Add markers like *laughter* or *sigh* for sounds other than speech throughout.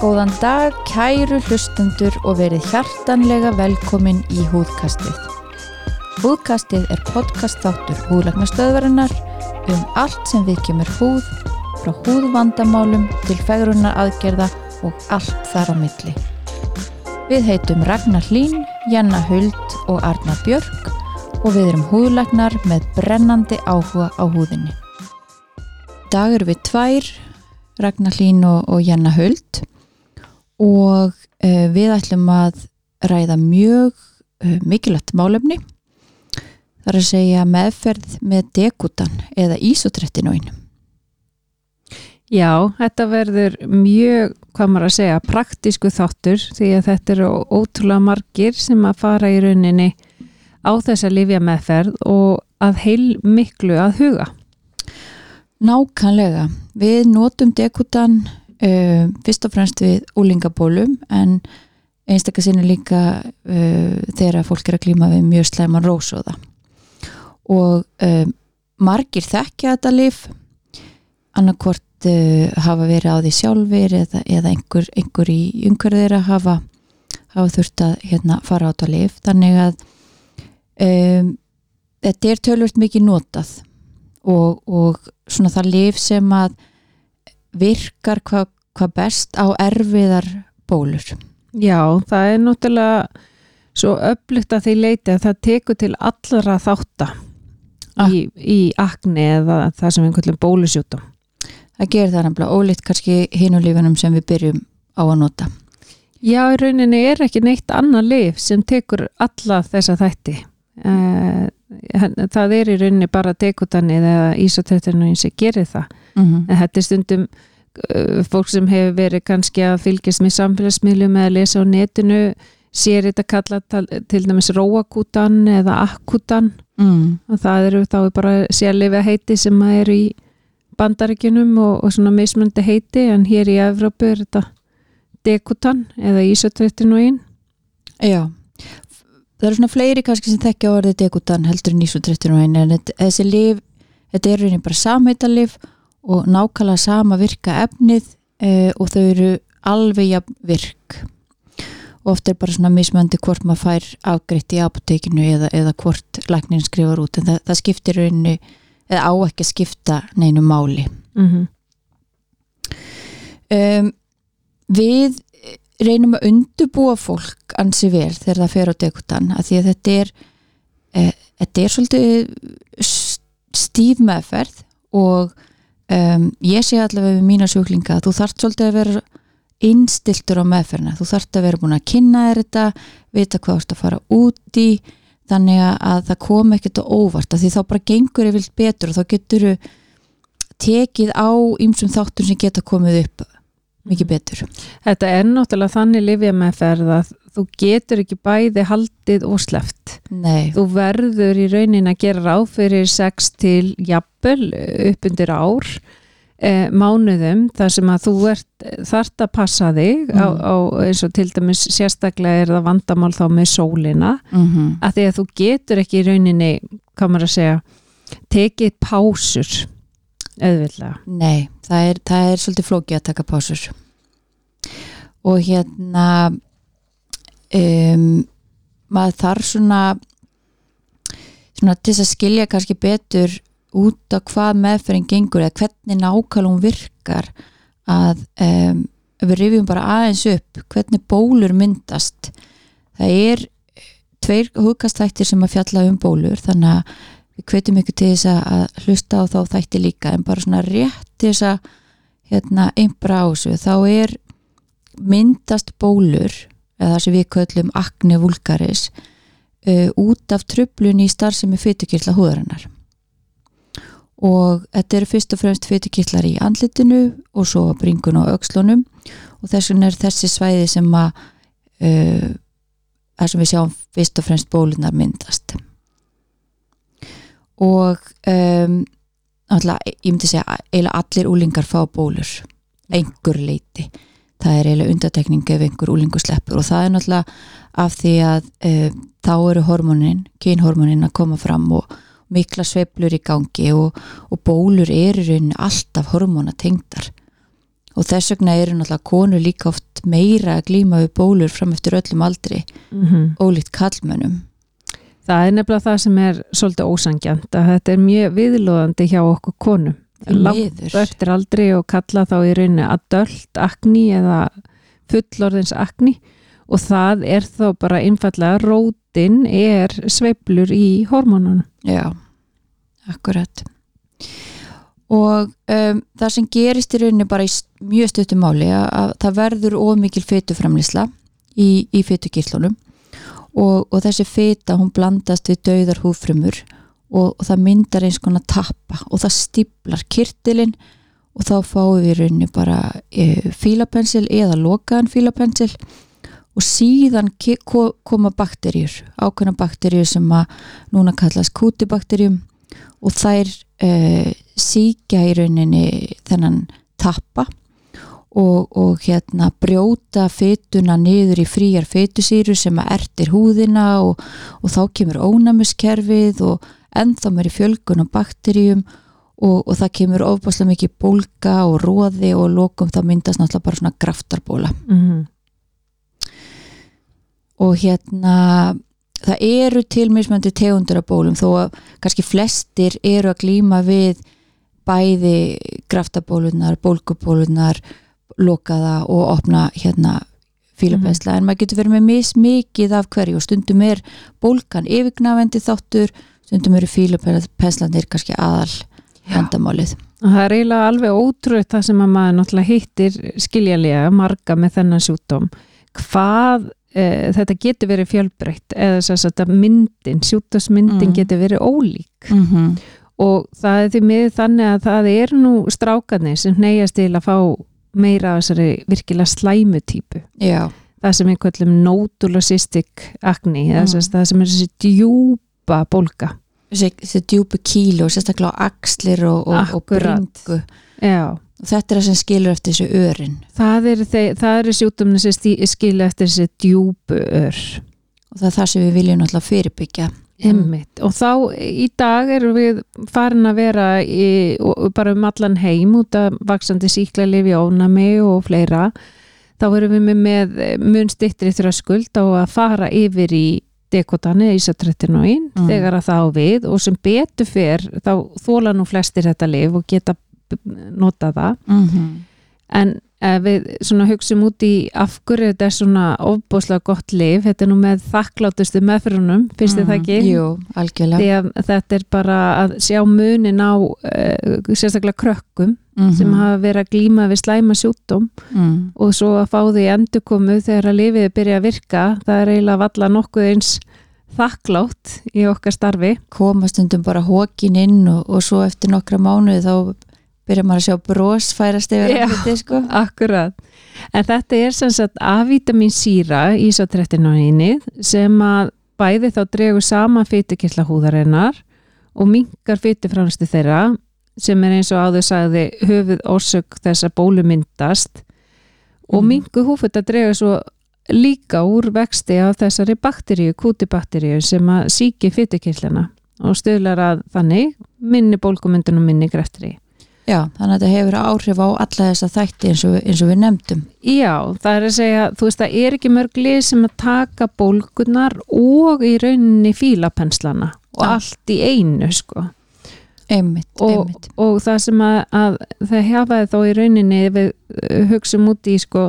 Góðan dag, kæru hlustendur og verið hjartanlega velkomin í húðkastið. Húðkastið er podcast þáttur húðlagnastöðvarinnar um allt sem við kemur húð, frá húðvandamálum til fegrunar aðgerða og allt þar á milli. Við heitum Ragnar Hlín, Janna Huld og Arna Björk og við erum húðlagnar með brennandi áhuga á húðinni. Dag eru við tvær, Ragnar Hlín og, og Janna Huld. Og uh, við ætlum að ræða mjög uh, mikilvægt málefni. Þar að segja meðferð með dekutan eða ísotrettinóin Já, þetta verður mjög, hvað maður að segja, praktísku þáttur því að þetta eru ótrúlega margir sem að fara í rauninni á þessa lifja meðferð og að heil miklu að huga. Nákvæmlega, við notum dekutan uh, fyrst og fremst við úlingabólum en einstakar sinni líka uh, þegar fólk er að klíma við mjög slæman rósóða og uh, margir þekkja þetta lif annarkvort hafa verið á því sjálfur eða, eða einhver, einhver í umhverfið að hafa, hafa þurft að hérna, fara á þetta lif þannig að um, þetta er tölvört mikið notað og, og svona það lif sem að virkar hvað hva best á erfiðar bólur. Já, það er náttúrulega svo öflugt að því leiti að það tekur til allra þáttar ah. í, í akni eða það sem við kallum bólusjútum. Það gerir það nefnilega ólíkt kannski hinulífunum sem við byrjum á að nota. Já, í rauninni er ekki neitt annar lif sem tekur alla þessa þætti. Eh, það er í rauninni bara tekutanið eða ísotrættunum sem gerir það. Mm -hmm. Þetta er stundum Uh, fólk sem hefur verið kannski að fylgjast með samfélagsmiðlum eða lesa á netinu sér þetta kalla til dæmis róakútan eða akkútan mm. og það eru þá bara sérleika heiti sem eru í bandaríkunum og, og svona mismöndi heiti en hér í Evrópu er þetta dekútan eða ísotrettinuín Já, það eru svona fleiri kannski sem þekkja orðið dekútan heldur en ísotrettinuín en þessi lif, þetta er reyni bara samheitalif og nákvæmlega sama virka efnið e, og þau eru alveg jafn virk. Og oft er bara svona mismöndi hvort maður fær afgreitt í apotekinu eða, eða hvort læknin skrifar út en það, það skiptir rauninni eða á ekki að skipta neinu máli mm -hmm. um, Við reynum að undubúa fólk ansi vel þegar það fer á dekutan að því að þetta er e, þetta er svolítið stíf meðferð og um, ég sé allavega við mína sjúklinga að þú þart svolítið að vera innstiltur á meðferna, þú þart að vera búin að kynna þér þetta, vita hvað þú ert að fara út í, þannig að það kom ekkert á óvart, því þá bara gengur vilt betur og þá getur tekið á ymsum þáttum sem geta komið upp mikið mhm. betur. Þetta er náttúrulega þannig lifja meðferð að þú getur ekki bæði haldið og sleft. Nei. Þú verður í raunin að gera ráð fyrir 6 til jafnböl upp undir ár eh, mánuðum þar sem að þú ert, þart að passa þig mm. á, á eins og til dæmis sérstaklega er það vandamál þá með sólina mm -hmm. að því að þú getur ekki í rauninni, maður að segja tekið pásur auðvitað. Nei, það er, það er svolítið flókið að taka pásur og hérna um, maður þarf svona svona til að skilja kannski betur út af hvað meðferðin gengur eða hvernig hún virkar að um, við rifjum bara aðeins upp hvernig bólur myndast. Það er tveir hugkastættir sem að fjalla um bólur þannig að við kvetum ykkur til þess að hlusta á þá þætti líka en bara svona rétt til þess að hérna einbra ásu þá er myndast bólur eða það sem við köllum akne vulgaris uh, út af tröflun í starfsemi fytukirtla húðarinnar og þetta eru fyrst og fremst fytukirtlar í andlitinu og svo bringun og aukslunum og þess vegna er þessi svæði sem að uh, það sem við sjáum fyrst og fremst bólunar myndast. Og um, alltaf, ég myndi segja eiginlega allir úlingar fá bólur einhver leiti það er eiginlega undatekning ef einhver úlingu sleppur. Og það er náttúrulega af því að uh, þá eru hormonin, kynhormonin að koma fram og mikla sveiflur í gangi og, og bólur eru rauninni alltaf hormonatengdar og þess vegna eru náttúrulega konur líka oft meira að glíma við bólur fram eftir öllum aldri mm -hmm. ólíkt kallmönnum Það er nefnilega það sem er svolítið ósangjant að þetta er mjög viðlóðandi hjá okkur konum. Langt eftir aldri og kalla þá í rauninni adult akni eða fullorðins akni og það er þá bara einfallega rótin er sveiflur í hormónunum. Já, akkurat. Og um, það sem gerist í rauninni bara í mjög stöttum máli að, að það verður ómikil fytuframlisla í, í fytukirtlunum og, og þessi fyta hún blandast við dauðar húfrumur og, og það myndar eins konar tappa og það stiblar kirtilinn og þá fáum við rauninni bara e, fílapensil eða lokaðan fílapensil og síðan koma bakterjur, ákveðna bakterjur sem að núna kallast kútibakterjum og þær e, síkja í rauninni þennan tappa og, og hérna brjóta fytuna niður í fríjar fytusýru sem að ertir húðina og, og þá kemur ónæmuskerfið og ennþá mér í fjölgun og bakterjum og, og það kemur ofbáslega mikið bólka og róði og lókum þá myndast náttúrulega bara svona graftarbóla mm -hmm. Og hérna það eru tilmismöndi tegundur af bólum þó að kannski flestir eru að glýma við bæði graftabólunar, bólkubólunar lokaða og opna hérna fílapensla, mm en maður getur verið með mismikið af hverju og stundum er bólkan yfirgnafendi þáttur stundum eru fílapenslanir kannski aðal vandamálið. Það er eiginlega alveg ótrúið það sem að maður náttúrulega hittir skiljanlega marga með þennan sjútóm hvað e, þetta getur verið fjölbreytt eða þess að myndin, sjútasmyndin mm. getur verið ólík. Mm -hmm. og það er því miður þannig að það er nú strákarnir sem neyjast til að fá meira af þessari virkilega slæmutípu Já, það sem er kvöldum nótulosistik akni, mm. það sem er þessi djúpa bólka þessi, djúpu kílu og sérstaklega axlir og, og, og bringu. Já, þetta er það sem skilur eftir þessu örin. Það er, það er sjúkdóminu sem skilja eftir þessi djúpu ör. Og það er það sem við viljum náttúrulega fyrirbyggja. Einmitt. og þá í dag erum við farin að vera í, bara um allan heim út af vaksandi síklarlifi ónami og fleira. Þá erum við með, með mun stittri þröskuld á að fara yfir í dekotani ísatrettinóin Mm. þegar að það á við. Og sem betur fer þá þóla nú flestir þetta lif og geta nota það mm -hmm. en ef við svona hugsum út í af hverju þetta er svona ofbúslega gott lif, þetta er nú með þakklátustu meðfyrunum, finnst þið það ekki? Mhm. Jú, algjörlega þetta er bara að sjá munin á uh, sérstaklega krökkum mm sem hafa verið að glíma við slæma sjúkdóm mm. og svo að fá því endurkomu þegar að lifið byrja að virka það er eiginlega valla nokkuð eins þakklátt í okkar starfi koma stundum bara hókin inn og, og svo eftir nokkra mánuði þá byrjar maður að sjá bros færast yfir Já. andlitið, sko. Akkurat, en þetta er sem sagt A-vitamin síra í svo 13 sem að bæði þá dregur saman fytukirtla húðarinnar og minkar fytufránstu þeirra sem er eins og áður sagði höfuð orsök þess að bólu myndast og Mhm. mingu húfutta dregur svo líka úr vexti af þessari bakteríu, kútibakteríu sem að síki fytukirtlana og stöðlar að þannig minni bólgumyndun og minni greftri. Já, þannig að þetta hefur áhrif á alla þessa þætti eins og, eins og við nefndum Já, það er að segja, þú veist, það er ekki mörg lið sem að taka bólgunar og í rauninni fílapenslana og Já. allt í einu, sko. einmitt, Og, einmitt og það sem að, að það hefaði þá í rauninni við uh, hugsum út í, sko,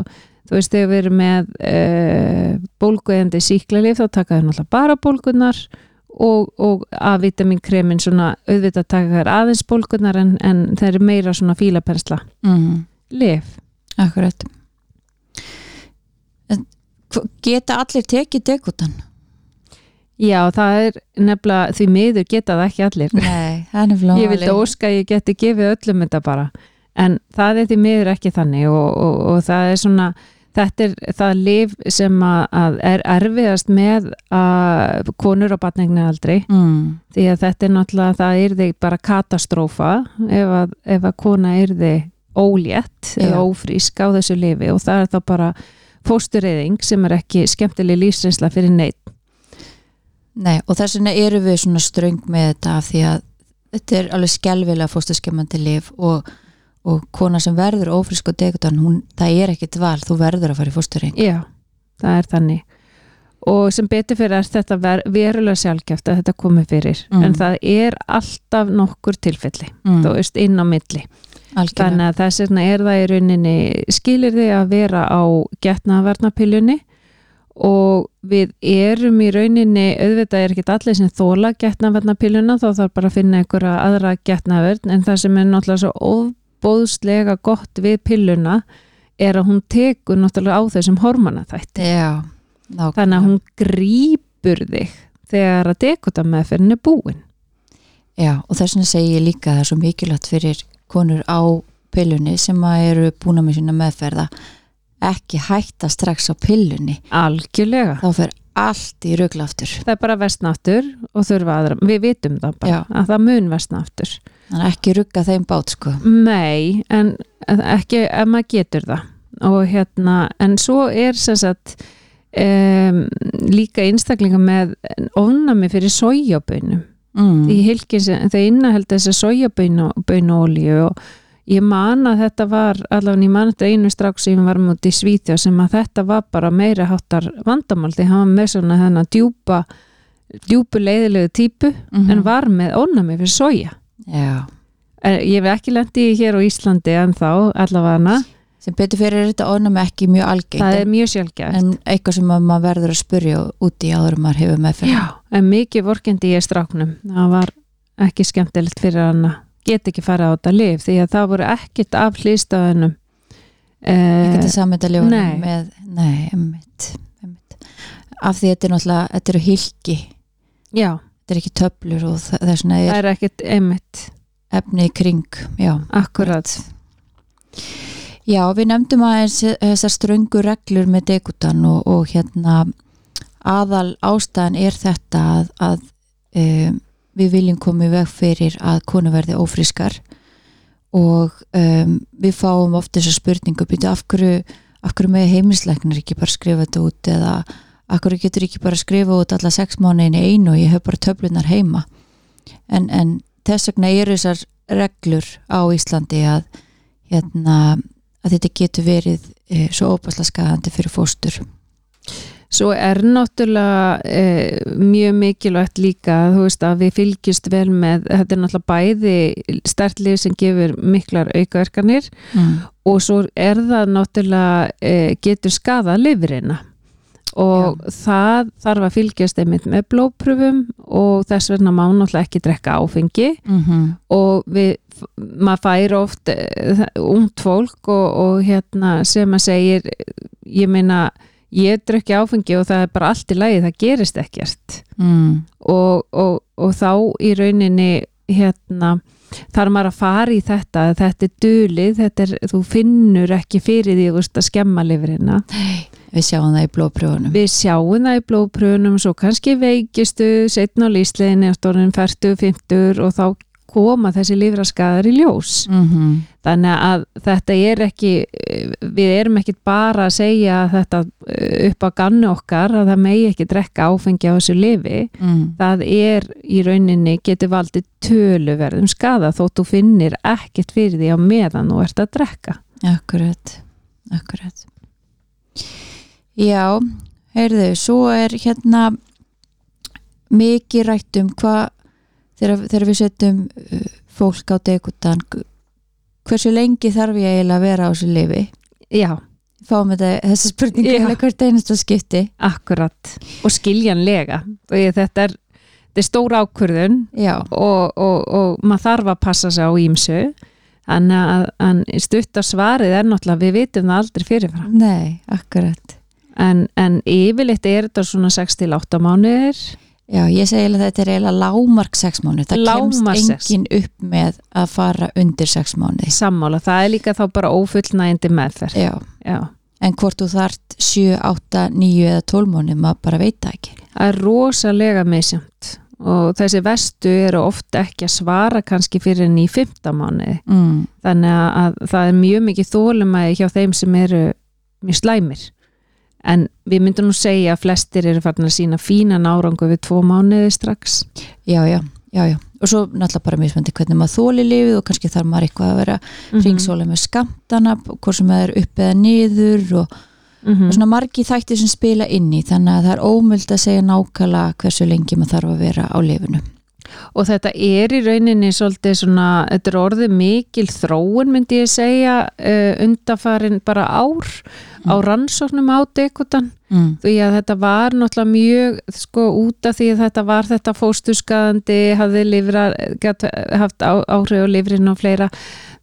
þú veist, þegar við erum með uh, bólguðandi síklarlif, þá taka þau náttúrulega bara bólgunar og, og A-vitaminkremin svona auðvitað taka þær aðeins bólgunar en, en það er meira svona fílapensla mm. lif. Akkurat Geta allir tekið degutan? Já, það er nefnilega því miður geta það ekki allir. Nei, það er nefnilega Ég vildi óska að ég geti gefið öllum þetta bara. En það er því miður ekki þannig og, og, og það er svona, þetta er það lif sem er erfiðast með konur á batningni aldrei. mm. Því að þetta er náttúrulega, það er því bara katastrófa ef að, ef að kona er því ólétt Já. eða ófrísk á þessu lifi og það er þá bara fóstureyðing sem er ekki skemmtileg lífsreynsla fyrir neitt Nei, og þess vegna eru við svona ströng með þetta af því að þetta er alveg skelvilega fóstaskemmandi lif og, og kona sem verður ófrisk og degutan, hún, það er ekkit val þú verður að fara í fósturinn Já, það er þannig. Og sem betur fyrir er þetta ver verulega sjálfgeft að þetta komi fyrir. Mm. en það er alltaf nokkur tilfelli mm, þú veist inn á milli. Algjörlega. Þannig að þess vegna er það í rauninni skilir þið að vera á getnaðvarnapillunni og við erum í rauninni auðvitað er ekki allir sem þóla getnaðvarnapilluna þá þarf bara að finna einhverja aðra getnaðvörn en það sem er náttúrulega svo óbóðslega gott við pilluna er að hún tekur náttúrulega á þessum hormonaþætti Já, þannig að hún grípur þig þegar að dekota meðferðin er búin. Já, og þess vegna segi ég líka að það er svo mikilvægt fyrir konur á pillunni sem að eru búna með sína meðferða ekki hætta strax á pillunni. Algjörlega. Þá fer allt í ruglaftur það er bara vestna aftur og þurfa aðra við vitum það bara, Já. að það mun vestna aftur þannig að ekki rugga þeim bát sko nei, en ekki ef maður getur það og hérna, en svo er sem sagt um, líka einstaklinga með ofnami fyrir sojabönum mm. í hilkin sem þau innaheld þess að sojabönuolíu og ég man að þetta var allavega ég man þetta einu strax sem var mútið í Svíþjó sem að þetta var bara meira háttar vandamál því hann var með svona þennan djúpa djúpu leiðilegu típu Mhm. en var með ónami fyrir soja Já, En ég hef ekki lendi hér á Íslandi en þá allavega. Sem betur fyrir þetta ónum ekki mjög algengt það er mjög sjálfgæft en eitthvað sem að maður verður að spurja út í áður maður hefur meðferð. Já, en mikið vorkendi ég stráknum. Það var ekki skemmtilegt fyrir hann að geta ekki farið á þetta lif því að það voru ekkit af hlýstöðunum ekki eh, til samendaljóðum nei. með, nei, emmitt, emmitt af því þetta er náttúrulega, þetta eru hilki Já, þetta er ekki töflur og þess vegna það er er ekkit einmitt. efni í kring já, akkurat. Já við nefndum aðeins þessar ströngu reglur með degutan og, og hérna aðal ástæðan er þetta að, að um, við viljum koma í veg fyrir að konu verði ófrískar og um, við fáum oft þessar spurningu býtu af hverju, af hverju með heimilisleiknir ekki bara skrifa þetta út eða hverju getur ekki bara skrifa út alla sex mánuðin í einu og ég hef bara töflunar heima. En, en þess vegna eru þessar reglur á Íslandi að hérna að þetta getur verið e, svo óbærslega skadandi fyrir fóstur. Svo er náttúrulega eh, mjög mikilvægt líka veist að við fylgjast vel með þetta er náttúrulega bæði stertlið sem gefur miklar aukaverkanir mm. og svo er það náttúrulega eh, getur skadað lifrina og það þarf að fylgjast einmitt með blóðpröfum og þess vegna má náttúrulega ekki drekka áfengi Mm -hmm. og við, maður fær oft uh, ungt fólk og, og hérna sem að segir ég meina, ég drekki áfengi og það er bara allt í lagi, það gerist ekkert mm. og, og, og þá í rauninni hérna þarf maður að fara í þetta? Þetta er dulið, þetta er, þú finnur ekki fyrir því veist, að skemma lifrina. Við sjáum það í blóðpröfunum við sjáum það í blóðpröfunum svo kannski veikistu setna á lísleginni eftir orðin 40-50 og þá koma þessi lifraskaðar í ljós mm -hmm. þannig að þetta er ekki við erum ekki bara að segja þetta eh, upp á gannu okkar að það megi ekki drekka áfengi á þessu lifi mm. það er í rauninni getur valdið töluverðum skada þótt þú finnir ekkert fyrir því á meðan þú ert að drekka akkurat akkurat já, heyrðu svo er hérna mikið rætt um hvað þegar, þegar við setjum uh, fólk á degutan hversu lengi þarf ég eiginlega að vera á þessu lifi? Já, fáum þetta, þessa spurningu eiginlega hvert einasta skipti. Akkurat. Og skiljanlega. Og ég, þetta er, er stór ákvörðun já, og, og, og maður þarf að passa sig á ímsu að, að stutt að svarið er náttúrulega við vitum það aldrei fyrirfram. Nei, akkurat. En, en yfirleitt er þetta svona 6-8 mánuðir já, ég segi að þetta er eiginlega lámark sex mánuð, það Lágmark kemst sex. engin upp með að fara undir sex mánuð sammála, það er líka þá bara ófullnægindi meðferð. Já, Já. en hvort þú þart 7, 8, 9 eða 12 mánuð, maður bara veit það ekki. Það er rosalega misjönd og þessi vestu eru oft ekki að svara kannski fyrir enn í fymta mánuði. Mm. þannig að, að það er mjög mikið þólumæði hjá þeim sem eru mjög slæmir. En við myndum nú segja að flestir eru farin að sína fína nárangu við tvo mánuði strax já, já, já, já og svo náttúrulega bara mismöndi hvernig maður þóli lífið og kannski þarf maður eitthvað að vera Mhm. ringsóla með skamtana, hvort sem það er upp eða niður og, Mhm. og svona margi þætti sem spila inn í þannig að það er ómöld að segja nákvæmlega hversu lengi maður þarf að vera á lifinu og þetta er í rauninni svolítið svona, þetta er orðið mikil þróun myndi ég segja uh, undafarin bara ár á rannsóknum á dekutan mm. því að þetta var náttúrulega mjög sko út af því að þetta var þetta fósturskaðandi, hafði livrar, gat, haft á, áhrif á livrinu og fleira,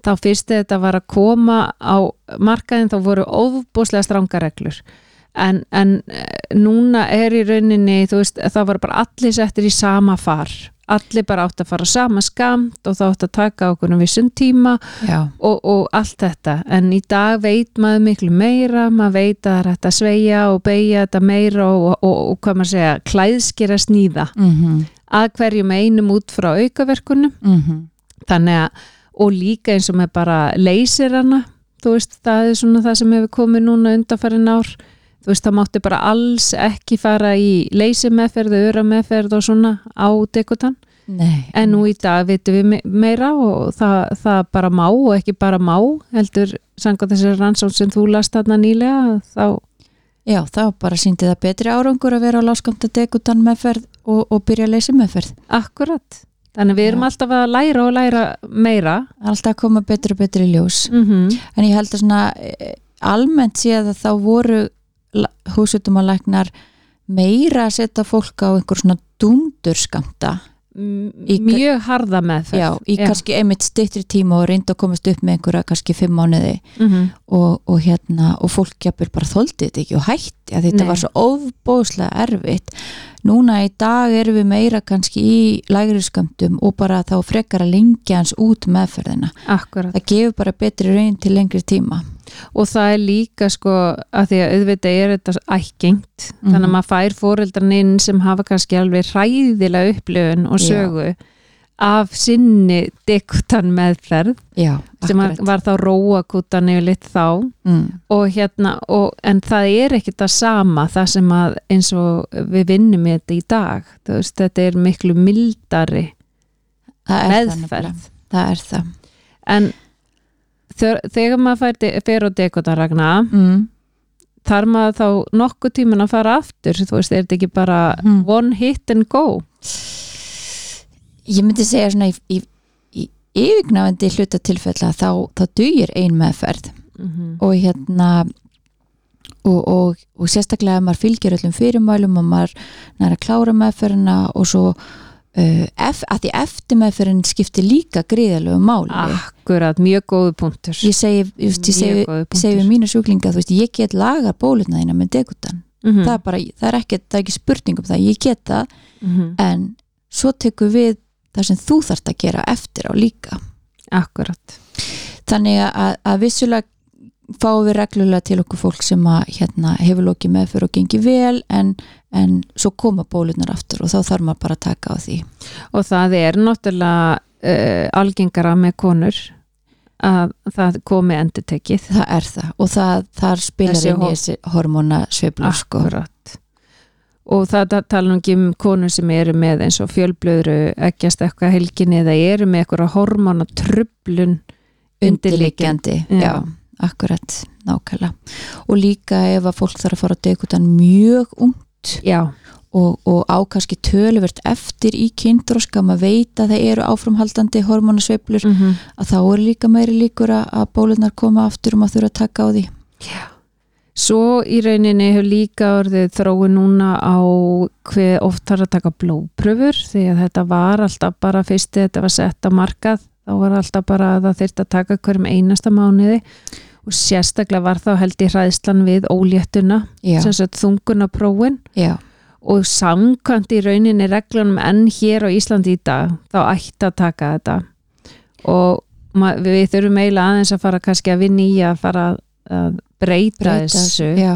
þá fyrst þetta var að koma á markaðin þá voru ofbúslega stranga reglur en, en eh, núna er í rauninni, veist, það var bara allir settir í sama far. Allir bara átt að fara sama skamt og þá átt að taka okkur um vissum tíma og, og allt þetta. En í dag veit maður miklu meira maður veit að að sveia og beigja þetta meira og, og, og hvað maður segja klæðskera sníða. Mm að hverjum einum út frá aukaverkunum. -hmm. þannig að og líka eins og með bara leysir hana þú veist það er svona það sem hefur komið núna undanfærin ár þú veist það mátti bara alls ekki fara í leysimeferð, örameferð og svona á dekutan Nei, En nú í dag vitum við me- meira og það, það bara má og ekki bara má heldur sanga þessi rannsókn sem þú last þarna nýlega þá, já, þá bara síndi það betri árangur að vera á láskamta degutan meðferð og, og byrja að leysa meðferð akkurat þannig við erum Já. alltaf að læra og læra meira. Alltaf að koma betri og betri ljós. Mm en ég held að svona eh, almennt séð að þá voru húsutumalæknar meira að setja fólk á einhver svona dundurskamta Í- mjög harða meðferð. Já, í kannski einmitt styttri tíma og reynda að komast upp með einhverja kannski fimm mánuði. Mm og, og hérna og fólk jafnvel bara þoldi þetta ekki og hætti að þetta Nei. var svo ofbóðslega erfitt. Núna í dag erum við meira kannski í lægri skamtum og bara þá frekar að lengja hans út meðferðina. Akkurat. Það gefur bara betri raun til lengri tíma og það er líka sko að því að auðvitað er þetta ækkengt Mhm. þannig að maður fær fóreldran inn sem hafa kannski alveg hræðilega upplifun og Já. sögu af sinni dekutan meðferð já, sem var, var þá róakútan yfir lit þá. Mm. og hérna, og, en það er ekkit það sama það sem að eins og við vinnum þetta í dag. Veist, þetta er miklu mildari er meðferð. Það er það. En þegar, þegar maður fær, fer á dekotaragna mm. þarf maður þá nokkuð tíman að fara aftur þú veist, er þetta ekki bara Mhm. one hit and go ég myndi segja svona í, yfirgnafandi hluta tilfella þá, þá dugir ein meðferð mm -hmm. og hérna og, og, og sérstaklega ef maður fylgir öllum fyrirmælum og maður næra að klára meðferðina og svo uh, ef, að því eftir meðferðin skiptir líka gríðalegu máli. Akkurat, mjög góðu punktur. Ég segi, veist, ég segi, segi við mínu sjúklinga veist, ég get lagar bólutna þína með degutan. Mm það er bara, það er ekki, það er ekki spurning um það, ég get það. -hmm. en svo tekur við það sem þú þarft að gera eftir á líka. Akkurat. Þannig að, að vissulega fáum við reglulega til okkur fólk sem að hérna, hefur lokið meðfyrir og gengi vel en, en svo koma bólurnar aftur og þá þarf maður bara að taka á því og það er náttúrulega uh, algengara með konur að það komi endur tekið það er það og það, þar spilar Þessi inn í þessi hormóna sveiflur sko. akkurat og það það tala nú ekki um konur sem eru með eins og fjölblöðru ekkjast eitthvað helginni eða eru með eitthvað hormóna tröflun undirliggjandi Já. já. Akkurat, nákvæmlega. Og líka ef að fólk þarf að fara að degutan mjög ungt já, og, og á kannski töluvert eftir í kynþroska, maður veit að það eru áframhaldandi hormónasveiflur mm -hmm. að þá er líka meiri líkur að, að bólunar koma aftur og maður þurfa að taka á því. Svo í rauninni hefur líka orðið þrói núna á hver oft þarf að taka blóðpröfur því að þetta var alltaf bara fyrst þetta var sett á markað þá var alltaf bara að það þyrfti að taka hverjum einasta mánuði og sérstaklega var þá held í hræðslan við óléttuna, sem sagt þungunaprófin já, og samkvæmt í rauninni reglunum enn hér á Íslandi í dag þá ætti að taka þetta. Og við þurfum eiginlega aðeins að fara kannski að vinna í að fara að breyta, breyta þessu já,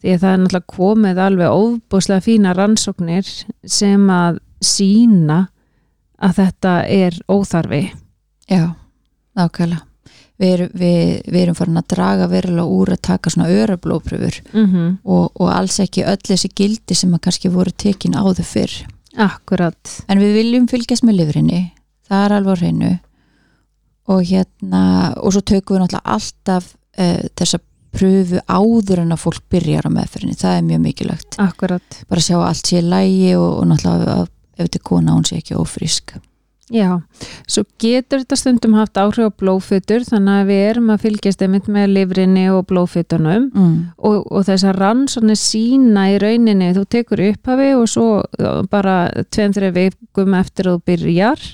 því að það er náttúrulega komið alveg óbúslega fína rannsóknir sem að sína að þetta er óþarfi. Já, nákvæmlega við, erum- við, við erum farin að draga verulega úr að taka svona örablópröfur mm -hmm. og, og alls ekki öll þessi gildi sem að kannski voru tekin áður fyrr. Akkurat. En við viljum fylgjast með lifrinni það er alveg á hreinu og hérna og svo tökum við náttúrulega alltaf uh, þessa pröfu áður en að fólk byrjar á meðferðinni, það er mjög mikilvægt. Akkurat. Bara sjá allt sé lægi og, og náttúrulega ef þetta er kona hún sé ekki ófrísk Já, svo getur þetta stundum haft áhrif á blóðfytur þannig að við erum að fylgjast einmitt með livrinni og blóðfytunum mm. og, og þessar rannsóknir sína í rauninni, þú tekur upphafi og svo bara tveim, þreif vikum eftir að þú byrjar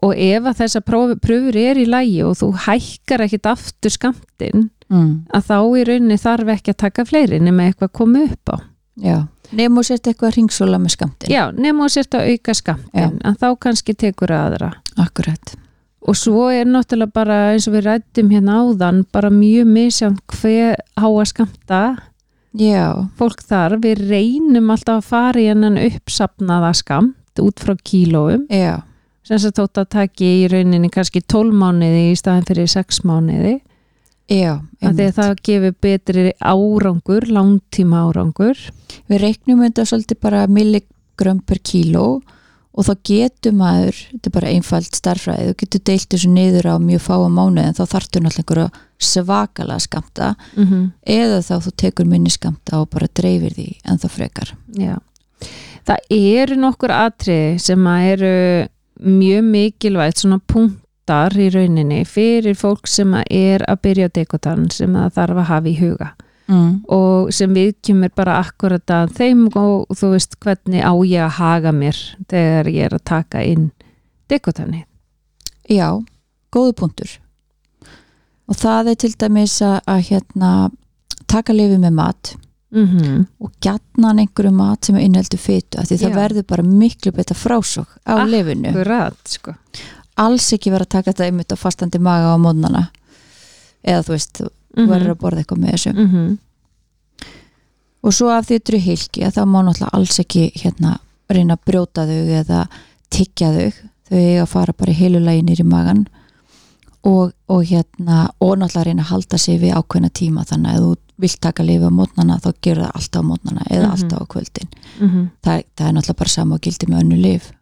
og ef að þessar próf- pröfur er í lægi og þú hækkar ekkit aftur skamtinn Mm. að þá í rauninni þarf ekki að taka fleiri nema eitthvað komi upp á. Já, nefnum og sért eitthvað ringsóla með skamtin Já, nema að sérst að auka skamtinn að þá kannski tekur aðra. Akkurat. Og svo er náttúrulega bara eins og við rættum hérna áðan bara mjög misjant hver að skamta Já, fólk þar. Við reynum alltaf að fara í hennan uppsapnaða skamt út frá kílóum. Já, þess að tótt að taki í rauninni kannski 12 mánuði í staðin fyrir 6 mánuði já það gefur betri árangur, langtíma árangur. Við reiknum þetta svolítið bara milligram per kíló og þá getur maður, þetta er bara einfald starfræði, þú getur deilt þessu niður á mjög fáa mánuði en þá þarftu náttúrulega einhverja svakalega skamta Mm -hmm. eða þá þú tekur minni skamta og bara dreifir því en þá frekar Já. Það eru nokkur atriði sem eru mjög mikilvægt svona punktar í rauninni fyrir fólk sem er að byrja á dekotan sem það þarf að hafa í huga mm. og sem við kemur bara akkurat að þeim og þú veist hvernig á ég að haga mér þegar ég er að taka inn dekotani. Já, góðu punktur og það er til dæmis að, að hérna taka lifi með mat Mm og gjarnan einhverju mat sem innheldur fytu af því það Já. verður bara miklu betra frásók á lifinu Akkurat, sko. Alls ekki vera að taka þetta einmitt á fastandi maga á mótnana. Eða þú veist, Mm verður að borða eitthvað með þessu. -hmm. og svo af því þetta eru hilki að það má náttúrulega alls ekki hérna reyna að brjóta þau eða tyggja þau. Þau eiga að fara bara í heilu lagi nýri magan og, og hérna og náttúrulega reyna að halda sig við ákveðna tíma þannig að þú vilt taka lifi á mótnana þá gerur það alltaf á mótnana eða Mhm. alltaf á kvöldin. Mm það, það er náttúrulega bara sama og gildi með önnu lif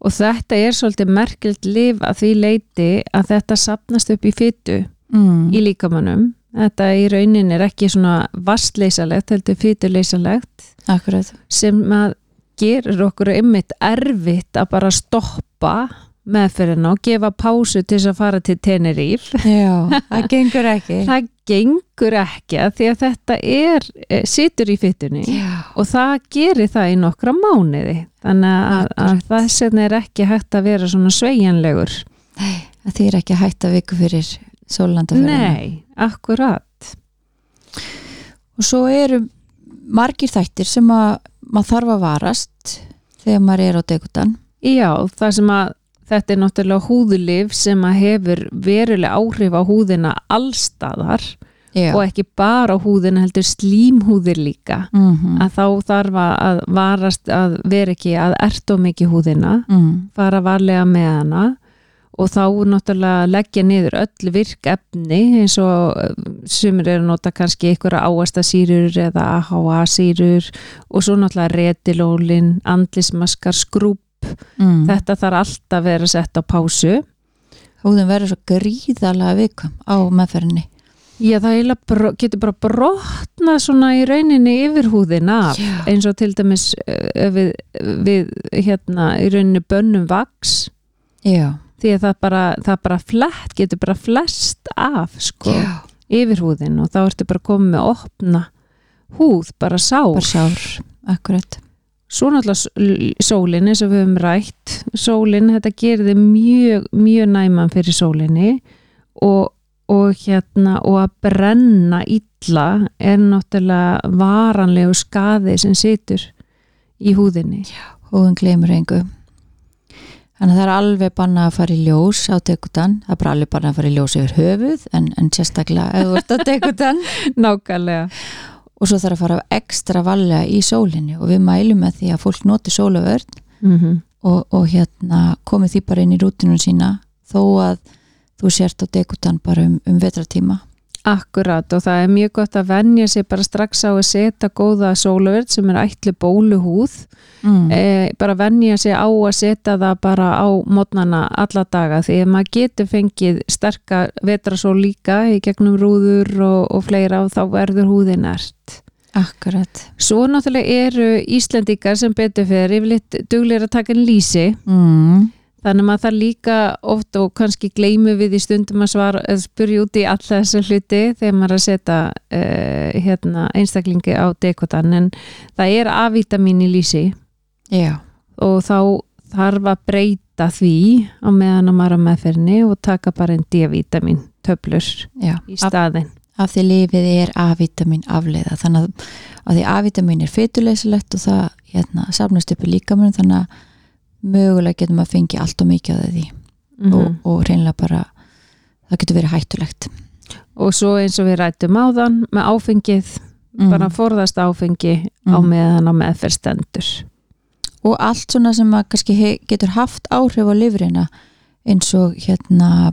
Og þetta er svolítið merkilt lif að því leiti að þetta sapnast upp í fytu mm. í líkamannum. Þetta í raunin er ekki svona vastleysalegt, heldur fyturleysalegt Akkurat sem að gerur okkur einmitt erfitt að bara stoppa meðferðina og gefa pásu til þess að fara til Teneríf. *laughs* Já, *laughs* það gengur ekki Það gengur ekki að því að þetta er, eh, situr í fytunni Já, og það gerir það í nokkra mánuði. Þannig að, að þess vegna er ekki hægt að vera svona sveigjanlegur. það þýr ekki að hætta viku fyrir sólandaferðina Nei, akkurat. og svo eru margir þættir sem að maður þarf að varast þegar maður er á degutan Já, það sem að þetta er náttúrulega húðulif sem að hefur verulega áhrif á húðina allstaðar Já, og ekki bara húðina heldur slímhúðir líka. Mm að þá þarf að varast að vera ekki að erta mikið húðina mm. fara varlega með hana og þá náttúrulega leggja niður öll virk efni eins og eh, sumir eru nota kannski einhverja áastasýrur eða AHA sýrur og svo náttúrulega retilólin, andlismaskar, skrúp Mm. þetta þarf alltaf að vera sett á pásu húðin verður svo gríðalega vikum á meðferðinni Já, það bro, getur bara brotnað svona í rauninni yfir húðina af, Já. eins og til dæmis eh, við, við hérna í rauninni bönnum vaks Já, því að það bara, það bara flett, getur bara flest af sko, Já. yfir húðin og þá ertu bara komið með opna húð, bara sár bara sár, akkurat svo náttúrulega s- sólin eins og við höfum rætt. Sólin, þetta gerir þið mjög, mjög næman fyrir sólinni og, og hérna og að brenna illa er náttúrulega varanlegu skaði sem situr í húðinni. Húðin gleymur engu. Þannig að það er alveg banna að fara í ljós á degutan, það er bara alveg banna að fara í ljós yfir höfuð, en, en sérstaklega á degutan *laughs* nákvæmlega og svo þarf að fara ekstra valega í sólinni. Og við mælum með því að fólk noti sólavörn mm og, og hérna komið því bara inn í rútinun sína. Þó að þú sért á dekutan bara um, um vetratíma Akkurat og það er mjög gott að venja sig bara strax á að setja góða sólaverð sem er ætli bóluhúð mm. e, bara venja sig á að setja það bara á mótnana alla daga því að maður getur fengið sterka vetrasól líka í gegnum rúður og, og fleira og þá verður húðin ert Akkurat Svo náttúrulega eru Íslendingar sem betur fyrir yfirleitt duglir að taka en lýsi mm. Þannig að maður þarf líka oft og kannski gleymu við í stundum að svara að spyrja út í alla þessu hluti þegar maður er að setja uh, hérna, einstaklingi á dekotan. En það er A-vitamin í lýsi. Já, og þá þarf að breyta því á meðan að maður er á meðferðinni og taka bara en D-vitamin töflur já. í af, staðin af því lifið er A-vitamin afleiða. Þannig að, að því A-vitamin er fytuleysilegt og það hérna, safnast upp í líkamunum þannig að mögulega getum að fengi allt og mikið af því. Mm og, og reynilega bara það getur verið hættulegt. Og svo eins og við rættum áðan með áfengið, Mm. bara forðast áfengi á Mm. meðan á meðferðstendur og allt svona sem að kannski getur haft áhrif á lifrina eins og hérna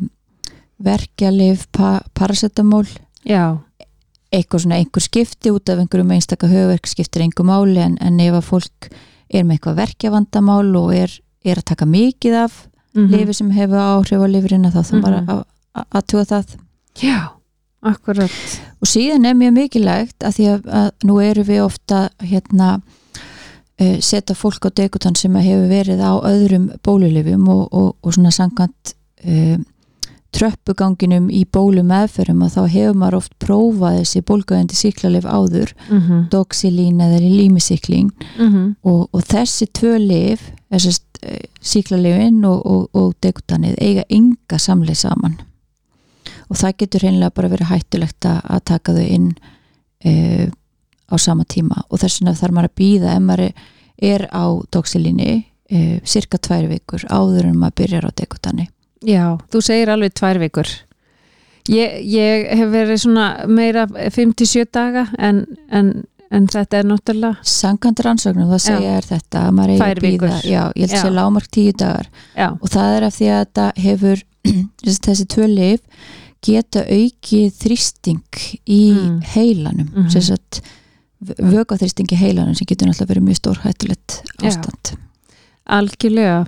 verkjalif, pa, paracetamol Já, eitthvað svona einhver skipti út af einhverjum einstaka höfverk skiptir einhver máli en, en ef að fólk er með eitthvað verkjavandamál og er, er að taka mikið af mm lifi sem hefur áhrif á lifrina þá þá bara Mhm. að, að, að tuga það. Já, akkurat. Og síðan er mjög mikilvægt að því að, að nú eru við ofta hérna uh, setja fólk á dekutan sem hefur verið á öðrum bólulifum og, og, og svona sangant uh, tröppuganginum í bólu meðferðum og þá hefur maður oft prófað þessi bólgöðandi síklarlif áður mm -hmm. doxilín eða límisikling og, og þessi tvö þessast uh, síklarlifin og, og, og dekutanið eiga enga samleið saman. Og það getur reynilega bara verið hættulegt að, að taka þau inn uh, á sama tíma. Og þess vegna þarf maður að býða ef maður er- á doxilíni uh, cirka tvær vikur áður en maður byrjar á dekutani Já, þú segir alveg tvær vikur Ég, ég hef verið svona meira 5-7 daga en, en, en þetta er náttúrulega Sankant rannsóknum það segja er þetta að maður eigi að býða já, ég held Já. sé lámark tíu dagar Já, og það er af því að þetta hefur *clears throat* þessi tvö lif geta aukið þrýsting í Mm. heilanum Mhm. sem sagt vökaþrýsting í heilanum sem getur náttúrulega verið mjög stórhættulegt Já. ástand algjörlega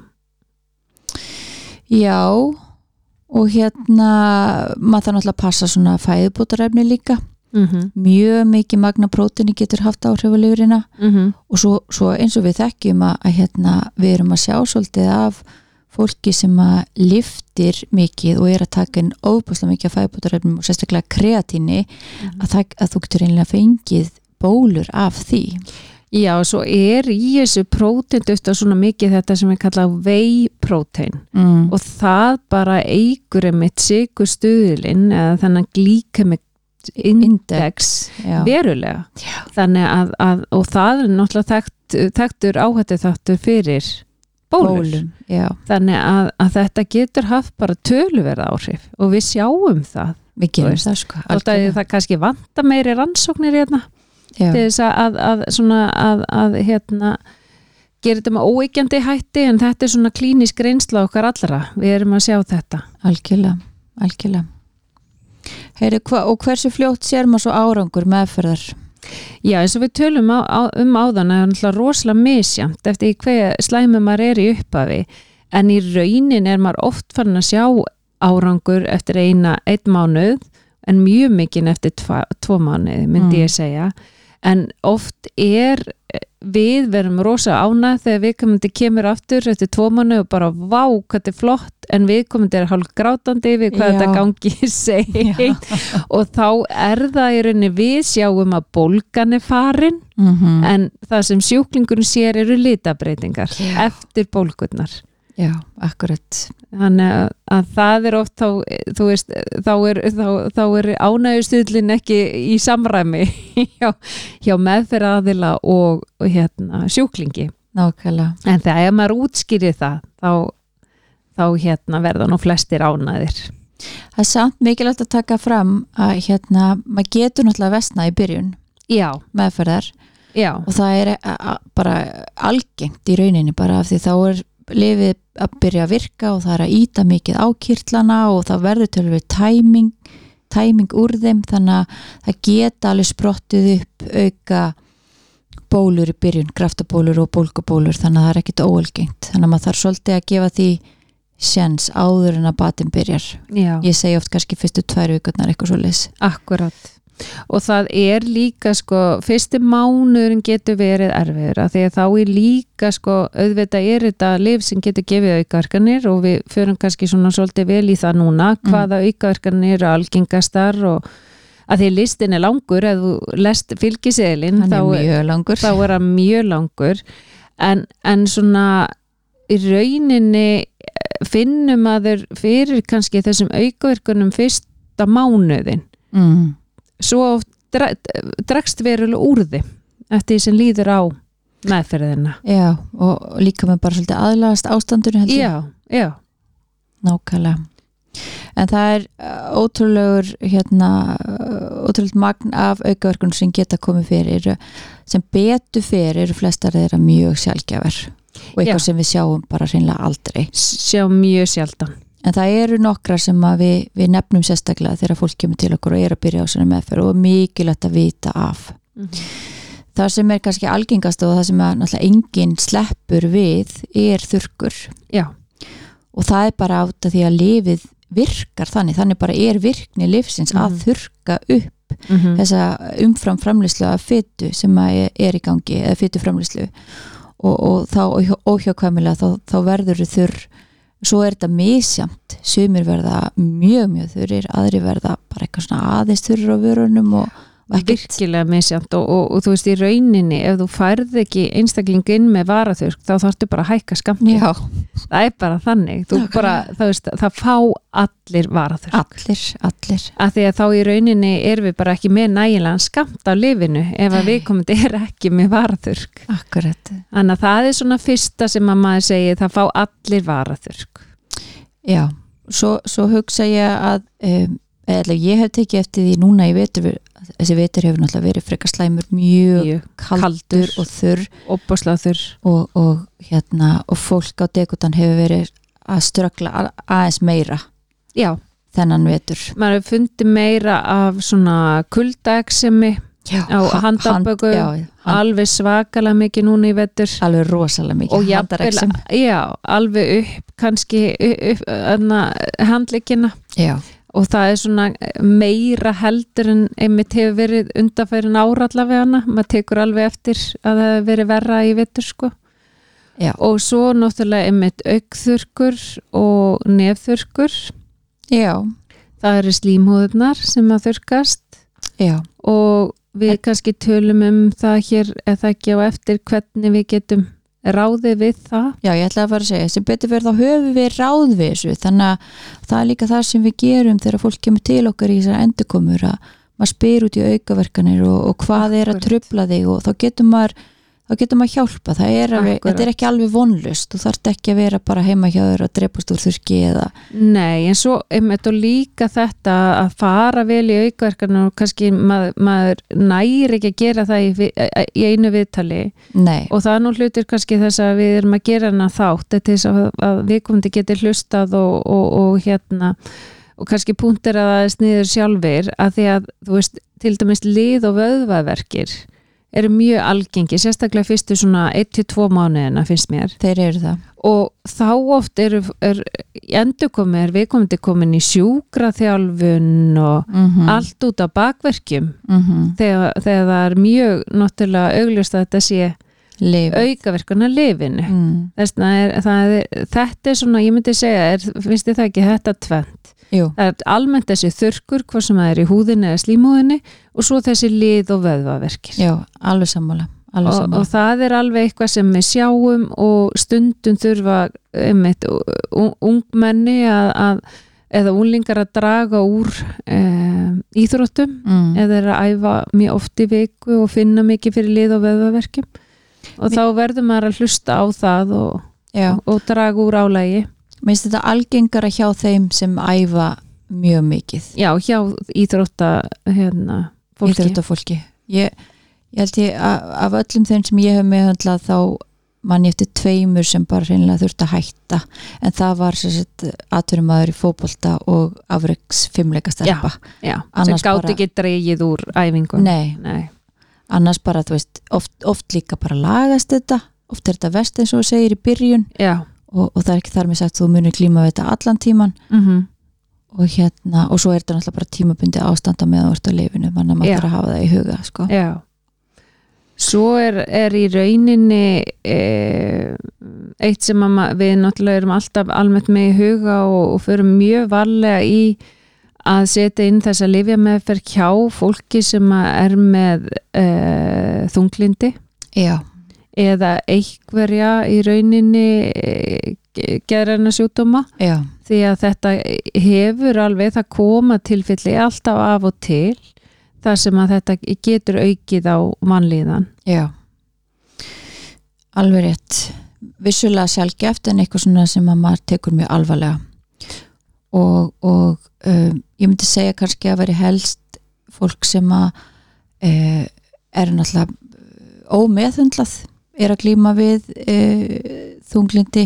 Já og hérna maður þarf náttúrulega að passa svona fæðubótarefni líka. Mm -hmm. mjög mikið magna prótini getur haft áhrif á lifrina. Og svo, svo eins og við þekkjum að, að hérna, við erum að sjá svolítið af fólki sem að liftir mikið og er að taka inn óbúslega mikið af fæðbútarefnum og sérstaklega kreatíni að, það, að þú getur einlega fengið bólur af því Já, svo er í þessu prótein dufta svona mikið þetta sem við kalla whey prótein mm. og það bara eigur einmitt sigur stuðlinn eða þennan glíkemik index Já. verulega Já. þannig að, að og það er náttúrulega þekkt, þekktur áhættu þáttur fyrir bólum Já. þannig að, að þetta getur haft bara töluverða áhrif og við sjáum það við gerum það sko algjörlega. það kannski vanta meiri rannsóknir hérna. Til þess að, að, að svona að, að hérna gera þetta með óeikjandi hætti en þetta er svona klínisk reynsla okkar allra. Við erum að sjá þetta. Algjörlega, algjörlega. Heyri, hva, og hversu fljótt sér maður svo árangur meðferðar? Já, eins og við tölum á, á, um áðan að það er rosalega misjamt eftir í hver slæmi maður er í upphafi. En í raunin er maður oft farin að sjá árangur eftir eina, einn mánuð en mjög mikinn eftir tva, tvo mánuð myndi Mm. ég segja en oft er við verum rosa ánað þegar viðkomandi kemur aftur eftir tvo mánuð og bara vá hvað þetta er flott en viðkomandi er hálf grátandi við hvað Já. þetta gangi *laughs* seg og þá er það í rauninni við sjáum að bólgan er farin mm -hmm. en það sem sjúklingurinn sér eru litabreitingar Já. eftir bólgurnar Já, akkurat. Þannig að, að það er oft þá, veist, þá er, þá, þá er ánægjustuðlin ekki í samræmi *laughs* hjá, hjá meðferðaðila og, og hérna, sjúklingi. Nákvæmlega. En þegar maður útskýrir það þá, þá hérna, verða nú flestir ánæðir Það er samt mikilvægt að taka fram að hérna, maður getur náttúrulega vestna í byrjun Já, meðferðar já, og það er bara algengt í rauninni bara af því þá er lifið að byrja að virka og það er að íta mikið á kirtlana og það verður til við tæming, tæming úr þeim þannig að það geta alveg sprottið upp auka bólur í byrjun, kraftabólur og bólgubólur þannig að það er ekkit óalgengt. Þannig að maður þarf svolítið að gefa því sjens áður en að batinn byrjar. Já, ég segi oft kannski fyrstu tvær vikurnar eitthvað svo leys akkurat og það er líka sko fyrsti mánuðurinn getur verið erfiður af því að þá er líka sko auðvitað er þetta liv sem getur gefið aukaverkanir og við förum kannski svona svolítið vel í það núna hvaða aukaverkanir eru algengastar og að því listin er langur ef þú lest fylgiseðlinn hann þá, er mjög langur. þá er hann mjög langur. En, en svona í rauninni eh, finnum að þeir fyrir kannski þessum aukaverkunum fyrsta mánuðin mm. Svo dregst verulega úr því eftir því sem líður á meðferðina. Já, og líka með bara svolítið aðlagast ástandinu heldur já, já, nákvæmlega. En það er uh, ótrúlegur hérna, uh, ótrúlegt magn af aukaverkun sem geta komið fyrir sem betur fyrir eru flestar þeirra mjög sjálfgjafar og eitthvað Já. sem við sjáum bara hreinlega aldrei. Sjá mjög sjaldan en það eru nokkra sem að við, við nefnum sérstaklega þegar fólk kemur til okkur og er að byrja á svona meðferð og mikilvægt að vita af. Það sem er kannski algengast og það sem að náttúrulega enginn sleppur við er þurrkur. Já, og það er bara átt að því að lifið virkar þannig, þannig bara er virkni lifsins að Mhm. þurrka upp mm þessa umfram framlýslu af fytu sem að er- í gangi eða fytu framlýslu og, og þá óhjákvæmilega þá, þá verður þurr svo er þetta misjamt sumir verða mjög mjög þurrir aðri verða bara eitthvað svona aðeins þurrir á vörunum og, virkilega misjant og, og, og þú veist í rauninni ef þú færð ekki einstakling inn með varaþurk þá þarftu bara að hækka skamti já, það er bara þannig. Bara, veist, það fá allir varaþurk allir, allir. Að því að þá í rauninni erum við bara ekki með nægilegan skamt af lifinu ef að við komum er ekki með varaþurk akkurat, þannig að það er svona fyrsta sem að maður segir það fá allir varaþurk já svo, svo hugsa ég að um, eða ég hef tekið eftir því núna í vetur þessi vetur hefur náttúrulega verið frekar slæmur mjög mjög kaldur og þurr opasláþur og, og, hérna, og fólk á dekutan hefur verið að ströggla a- aðeins meira já, þennan vetur maður hefur fundið meira af svona kuldaeksemi Á handarböku. já, hand, alveg svakalega mikið núna í vetur alveg rosalega mikið handarexem. já, alveg upp kannski upp, upp, handleikina já, og það er svona meira heldur en einmitt hefur verið undanfærin ára allavega hana, maður tekur alveg eftir að það hefur verið verra í vetur sko. Já, og svo náttúrulega einmitt aukþurkur og nefþurkur já, það eru slímhúðunar sem að þurkast já, og við kannski tölum um það hér eða ekki á eftir hvernig við getum ráðið við það já, ég ætla að fara að segja sem betur fyrir þá höfum við ráð við þessu þannig að það er líka það sem við gerum þegar fólk kemur til okkar í þessar endurkomur að maður spyr út í aukaverkanir og, og hvað er að Akkurat. trubla þig og þá getur maður þá getur maður hjálpa, það er alveg, þetta er ekki alveg vonlust þú þarft ekki að vera bara heima hjá þér að drepast úr þurki eða Nei, en svo einmitt og líka þetta að fara vel í aukaverkan og kannski maður, maður næri ekki að gera það í, í einu viðtali. Nei, og það er nú hlutur kannski þess að við erum að gera hana þátt til þess að, að viðkomandi geti hlustað og, og, og hérna og kannski punktir að það er sniður sjálfur að því að þú veist til dæmis lið og vöðvaverkir eru mjög algengi, sérstaklega fyrstu svona 1-2 mánuðina finnst mér þeir eru það og þá oft eru er, endur komið er viðkomandi komin í sjúkraþjálfun og mm allt út á bakverkjum -hmm. þegar, þegar það er mjög náttúrulega augljóst að þetta sé Leif. aukaverkun að lifinu mm. Er, það er, þetta er svona, ég myndi segja er, finnst þið það ekki þetta tvent Jú, það er almennt þessi þurrkur hvað sem er í húðinni eða slímúðinni og svo þessi lið og vöðvaverkir. Já, alveg sammála og, og það er alveg eitthvað sem við sjáum og stundum þurfa einmitt, ungmenni að, að eða unglingar að draga úr e, íþróttum mm. eða er að æfa mjög oft í viku og finna mikið fyrir lið og vöðvaverkjum. Og Mi- þá verður maður að hlusta á það og, já, og draga úr álægi minnst þetta algengara hjá þeim sem æfa mjög mikið. Já, hjá íþrótta hérna, fólki. Íþróttafólki. Ég, ég held ég að, af öllum þeim sem ég hef meðhandlað þá mann ég eftir tveimur sem bara reynilega þurfti að hætta. En það var aðturumadur í fókbólta og afreiks fimmleika stelpa. já, sem gátt ekki dreigið úr æfingun nei, nei. annars bara þú veist oft, oft líka bara lagast þetta. Oft er þetta vest eins og segir í byrjun og, og það er ekki þar með sagt þú munir klíma við þetta allan tíman mm -hmm. og hérna og svo er þetta náttúrulega bara tímabundi ástanda með að orta lifinu, mann að maður þarf að hafa það í huga sko. já Svo er, er í rauninni e, eitt sem við náttúrulega erum alltaf almennt með í huga og, og förum mjög varlega í að setja inn þessa lifja meðferð hjá fólki sem er með e, þunglindi Já. Eða einhverja í rauninni e, gerðarna sjútuma Já. því að þetta hefur alveg það koma tilfelli alltaf af og til þar sem að þetta getur aukið á mannlíðan. Já. Alveg rétt. Vissulega sjálfgeft en eitthvað svona sem að maður tekur mjög alvarlega. Og, og um, ég myndi segja kannski að veri helst fólk sem að uh, er náttúrulega ómeðhundlað er að glýma við uh, þunglindi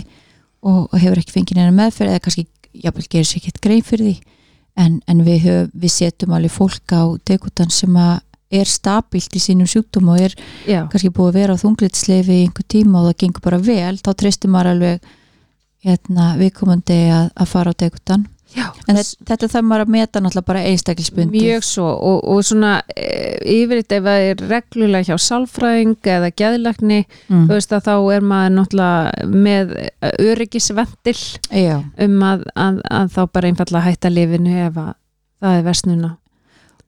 og, og hefur ekki fengið neina meðferð eða kannski jáfnvel gerir sér ekkert grein fyrir því en, en við, höf, við setjum alveg fólk á dekutan sem er stabilt í sínum sjúkdóm og er Já. kannski búið að vera á þunglitsleifi í einhver tíma og það gengur bara vel þá treystum maður alveg hérna, viðkomandi að, að fara á dekutan Já, en þetta, þetta þarf maður að meta náttúrulega bara einstaklisbundi mjög svo. Og, og svona e, yfiritt ef það er reglulega hjá salfræðing eða geðlagni mm. veist, þá er maður náttúrulega með öryggisvendil um að, að, að þá bara einfalla hætta lifinu ef það er versnuna.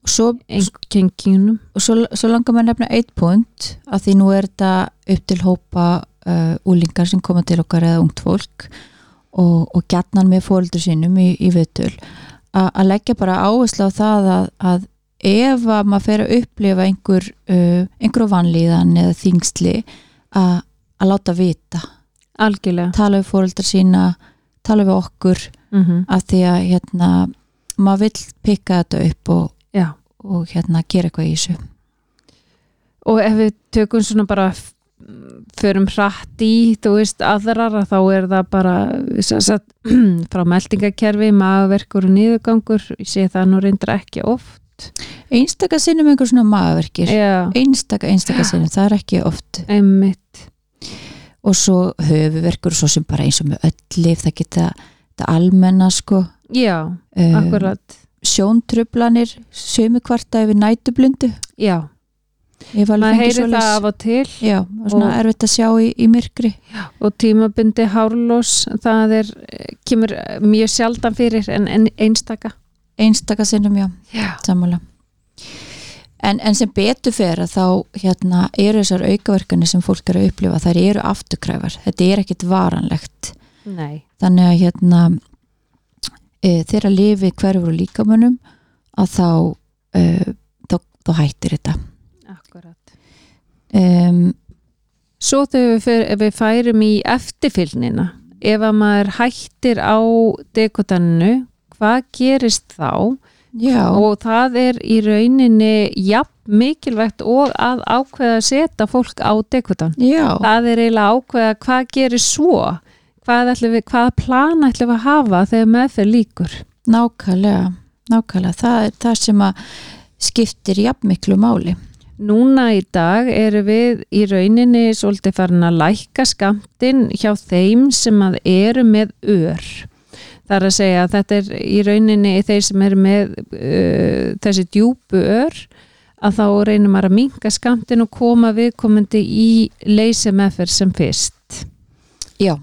Svo, og svo, svo langar maður nefna eitt punkt að því nú er þetta upp til hópa uh, úlingar sem koma til okkar eða ungt fólk og, og gætnan með fóldur sínum í, í viðtöl. Að leggja bara áherslu á það að, að ef að maður fer að upplifa einhver, uh, einhver vanlíðan eða þingsli að, að láta vita. Algjörlega. Tala við fóldur sína, tala við okkur mm -hmm. að því að hérna, maður vil pikka þetta upp og, og hérna, gera eitthvað í þessu. Og ef við tökum svona bara förum hratt í, þú veist, aðrar þá er það bara sagt, *clears throat* frá meldingakerfi, magaverkur og nýðugangur, ég sé það nú reyndir ekki oft. Einstaka sinnum einhver svona magaverkir Já. einstaka, einstaka sinnum, það er ekki oft. Einmitt. og svo höfuverkur svo sem bara eins og með öll lif, það geta almenna sko. Já, um, akkurat. Sjóntrublanir, sömu kvarta yfir nætublundu. Já maður heyri það af og til já, og svona og, erfitt að sjá í, í myrkri. Já, og tímabundi hárlós það er, kemur mjög sjaldan fyrir en, en einstaka. Einstaka sinnum, já, já. sammála. En, en sem betur fyrir þá hérna eru þessar aukaverkani sem fólk eru að upplifa þær eru afturkræfar, þetta er ekkit varanlegt. Nei. þannig að hérna e, þeirra lifi hverfur og líkamönnum að þá e, þá, þá hættir þetta um, Svo þegar við færum í eftirfylnina ef að maður hættir á dekotaninu hvað gerist þá? Já. og það er í rauninni jafn mikilvægt og að ákveða að setja fólk á dekotan. Já. það er eiginlega ákveða hvað gerir svo? Hvað, við, hvað plan ætlum við að hafa þegar meðferð líkur Nákvæmlega, nákvæmlega. Það er það sem að skiptir jafn miklu máli Núna í dag eru við í rauninni svolítið farin að lækka skamtinn hjá þeim sem að eru með ör. Það er að segja að þetta er í rauninni þeir sem eru með uh, þessi djúbu ör að þá maður að minga skamtinn og koma viðkomandi í leysemeðferð sem fyrst. Já.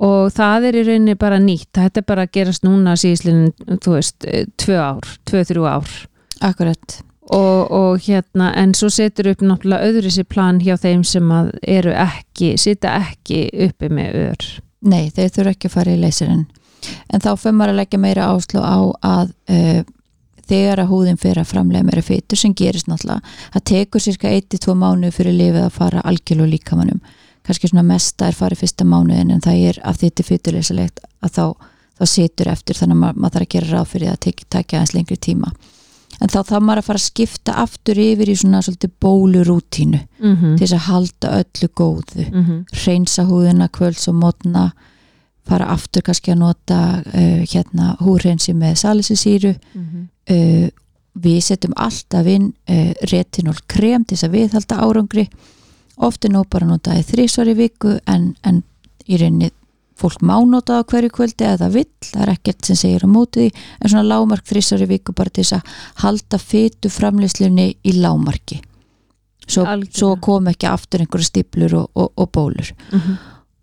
Og það er í rauninni bara nýtt. Þetta er bara að gerast núna síðan, þú veist, tvö ár, tvö, þrjú ár. Akkurat. Og, og hérna en svo setur upp náttúrulega öðru sér plan hjá þeim sem að eru ekki, sita ekki uppi með ör. Nei, þeir þurfa ekki að fara í leysirinn. En þá fyrir maður að leggja meira áslú á að uh, þegar að húðin fyrir að framlega meira fytur sem gerist náttúrulega, það tekur cirka 1-2 mánu fyrir lifið að fara algjörlu líkamannum. Kannski svona mesta er farið fyrsta mánuðin en það er því þetta er fyturleysilegt að þá, þá situr eftir þannig að maður, þarf að gera ráð fyrir að tekja aðeins lengri tíma en þá þá maður að fara að skipta aftur yfir í svona svolítið bólurútínu mm til þess að halda öllu góðu -hmm. reynsa húðina kvölds og mótna fara aftur kannski að nota uh, hérna húrreinsi með salisisýru Mhm. uh, við setjum alltaf inn uh, retinol krem til þess að viðhalda árangri oft er nú bara að nota í þrísvar í viku en, en í rauninni fólk má nota það á hverju kvöldi eða vill, það er ekkert sem segir á móti því en svona lámark þrísvar í viku bara til þess að halda fytu framleyslunni í lámarki svo, svo kom ekki aftur einhverja stiplur og, og, og bólur. Mhm.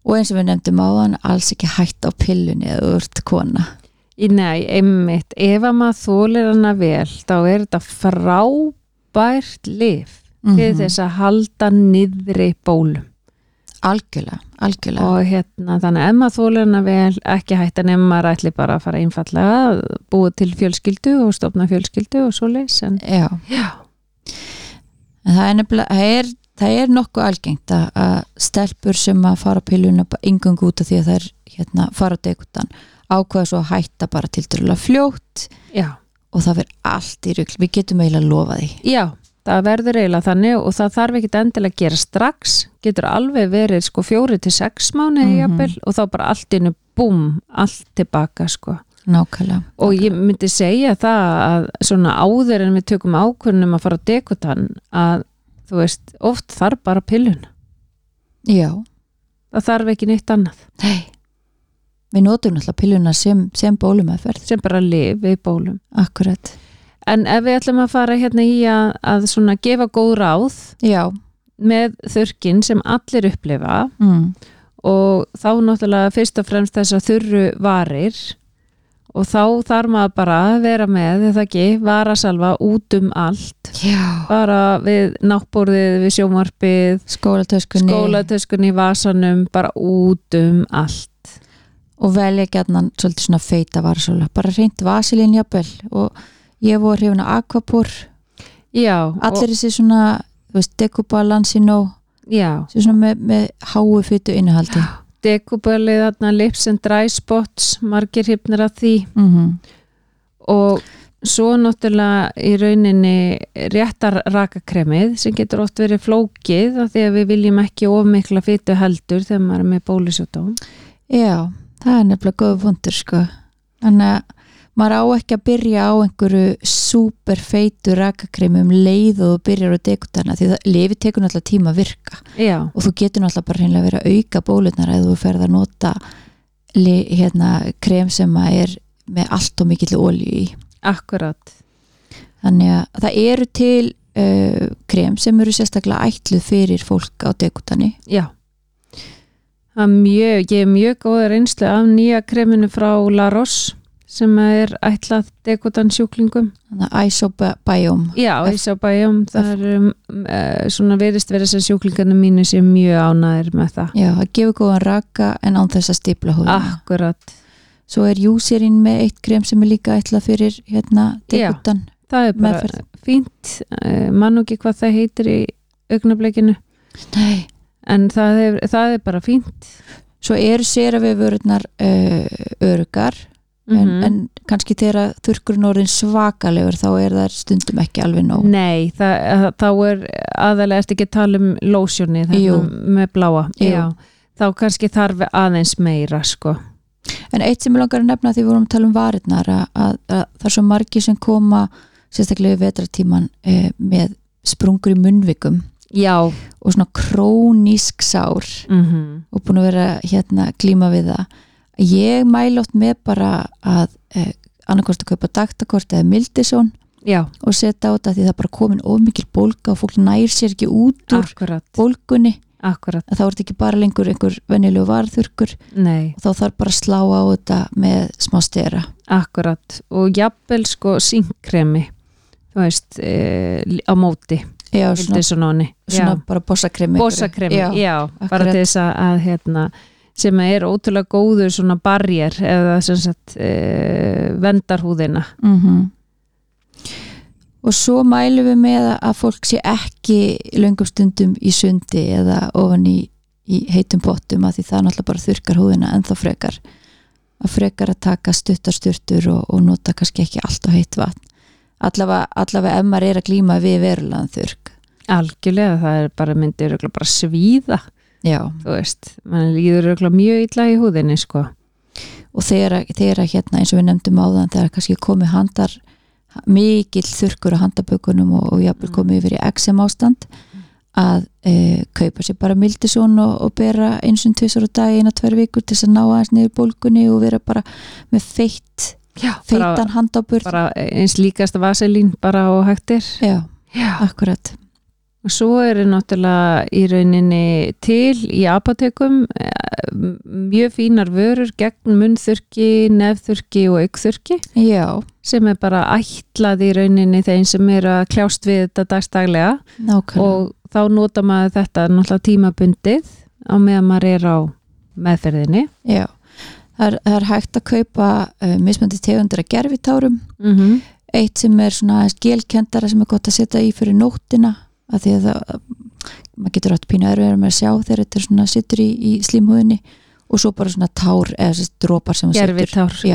og eins og við nefndum á þann alls ekki hætt á pillunni eða ert kona. Í nei, einmitt, ef að maður þólir hana vel, þá er þetta frábært lif til Mhm. þess að halda niðri bólum algjörlega, algjörlega. Og hérna, þannig að maður þólir hana vel ekki hætta nefn maður ætli bara að fara einfallega búa til fjölskyldu og stofna fjölskyldu og svo leys en já, já, en það er nefnilega það er, það er nokkuð algengt að, stelpur sem að fara á pilluna yngung út af því að það er hérna, fara degutan ákveða svo að hætta bara til dærulega fljótt já, og það verður allt í rugl, við getum eiginlega að lofa því. Já það verður eiginlega þannig og það þarf ekki endilega að gera strax, getur alveg verið sko fjóri til sex mánuði Mhm. jafnvel og þá bara allt innu búm, allt tilbaka sko. Nákvæmlega. Og ég myndi segja það að svona áður en við tökum ákvörnum að fara á dekutan að þú veist, oft þarf bara pillun já, það þarf ekki neitt annað. Nei. Við notum náttúrulega pilluna sem, sem bólumæðferð sem bara lif við bólum. Akkurat, en ef við ætlum að fara hérna í að, að svona gefa góð ráð já. með þurkin sem allir upplifa mm. og þá náttúrulega fyrst og fremst þess að þurru varir og þá þarf maður bara að vera með þetta ekki, varasalva út um allt. Já, bara við náttbórðið, við sjómarpið skólatöskunni. skólatöskunni vasanum bara út um allt. Og velja gætnan svolítið svona feita varsóla, bara reynd vasilín jafnvel og ég voru hrifin að aquapur já, allir þessi svona, þú veist, dekubalansino svona með, með háu fytu innihaldi. Dekubölið þarna lips and dry spots margir hipnir af því. Mm og svo náttúrulega í rauninni réttar rakakremið sem getur oft verið flókið af því að við viljum ekki of mikla fytu heldur þegar maður er með bólusjótóm já, það er nefnilega góð fundur sko, þannig að maður á ekki að byrja á einhverju super feitu rakakremi um leið og þú byrjar á dekutana því það lifi tekur náttúrulega tíma að virka. Já, og þú getur náttúrulega bara verið að auka bólutnar eða þú ferð að nota hérna, krem sem að er með allt og mikill olíu í. Akkurat. Þannig að það eru til uh, krem sem eru sérstaklega ætluð fyrir fólk á dekutani já. Mjög, ég er mjög góða reynslu af nýja kreminu frá La Roche sem er ætlað dekutan sjúklingum. Isobiome. Já, bæjum það er um, uh, svona verist verið sem sjúklingarnir mínu sem mjög ánæðir með það. Já, það gefur góðan raka en án þess að stípla húðina. Akkurat. Svo er júsirinn með eitt krem sem er líka ætlað fyrir hérna dekutan það er bara Meðferð. fínt. Uh, mann og ekki hvað það heitir í augnablikinu. Nei. en það er, það er bara fínt. Svo eru sér að við vörurnar uh, örugar en, Mhm. en kannski þegar þurrkurinn orðin svakalegur þá er það stundum ekki alveg nóg Nei, það, þá er aðalega eftir ekki að tala um lósjóni með bláa. Já, þá kannski þarf aðeins meira sko. En eitt sem ég langar að nefna því við vorum að tala um varirnar að, að, að það er svo margi sem koma sérstaklega í vetratíman eh, með sprungur í munnvikum Já og svona krónísk sár mm og búin að vera hérna glíma við það. Ég mæla oft með bara að eh, annarkost að kaupa daktakort eða mildisón Já, og setja á þetta því það er bara komin of mikil bólga og fólk nær sér ekki út úr akkurat, bólgunni. Akkurat. Að þá er þetta ekki bara lengur einhver venjulegu varðurkur Nei, og þá þarf bara að slá á þetta með smá stera. akkurat. Og jafnvel sko síngkremi þú veist, e, á móti Já, svona svona bara bossakremi. Bósakremi, já, já, bara til þess að hérna, sem er ótrúlega góður svona barjér eða sem sagt e, vendarhúðina Mhm. og svo mælum við með að fólk sé ekki löngum stundum í sundi eða ofan í, í heitum pottum að því það náttúrulega bara þurkar húðina ennþá frekar. Að frekar að taka stuttarstyrtur og, og nota kannski ekki allt á heitt vatn. Allavega, allavega ef maður er að glíma við verulegan þurrk. Algjörlega, það er bara örugglega bara svíða, já, þú veist mann líður mjög illa í húðinni sko. og þegar, þegar hérna eins og við nefndum áðan þegar kannski komið handar mikill þurrkur á handabökunum og, og jafnvel Mm. komið yfir í XM ástand að e, kaupa sér bara mildisón og, og bera eins og tvisar á dag eina tvær vikur til þess að ná aðeins niður bólgunni og vera bara með feitt Já, handaburð bara eins líkasta vaselín bara og hægtir já, Já. akkurat og svo eru náttúrulega í rauninni til í apotekum eh, mjög fínar vörur gegn munnþurki, nefþurki og aukþurki já, sem er bara ætlað í rauninni þeim sem eru að kljást við þetta dagstaglega. Nákvæmlega. Og þá nota maður þetta náttúrulega tímabundið á meðan maður er á meðferðinni. Já, það er, það er hægt að kaupa uh, mismöndi tegundir að gerfitárum mm -hmm. eitt sem er svona gelkendara sem er gott að setja í fyrir nóttina að því að það, maður getur átt pínu erfiðar með að sjá þegar þetta er svona sittur í, í slímhúðinni og svo bara svona tár eða þessi drópar sem já,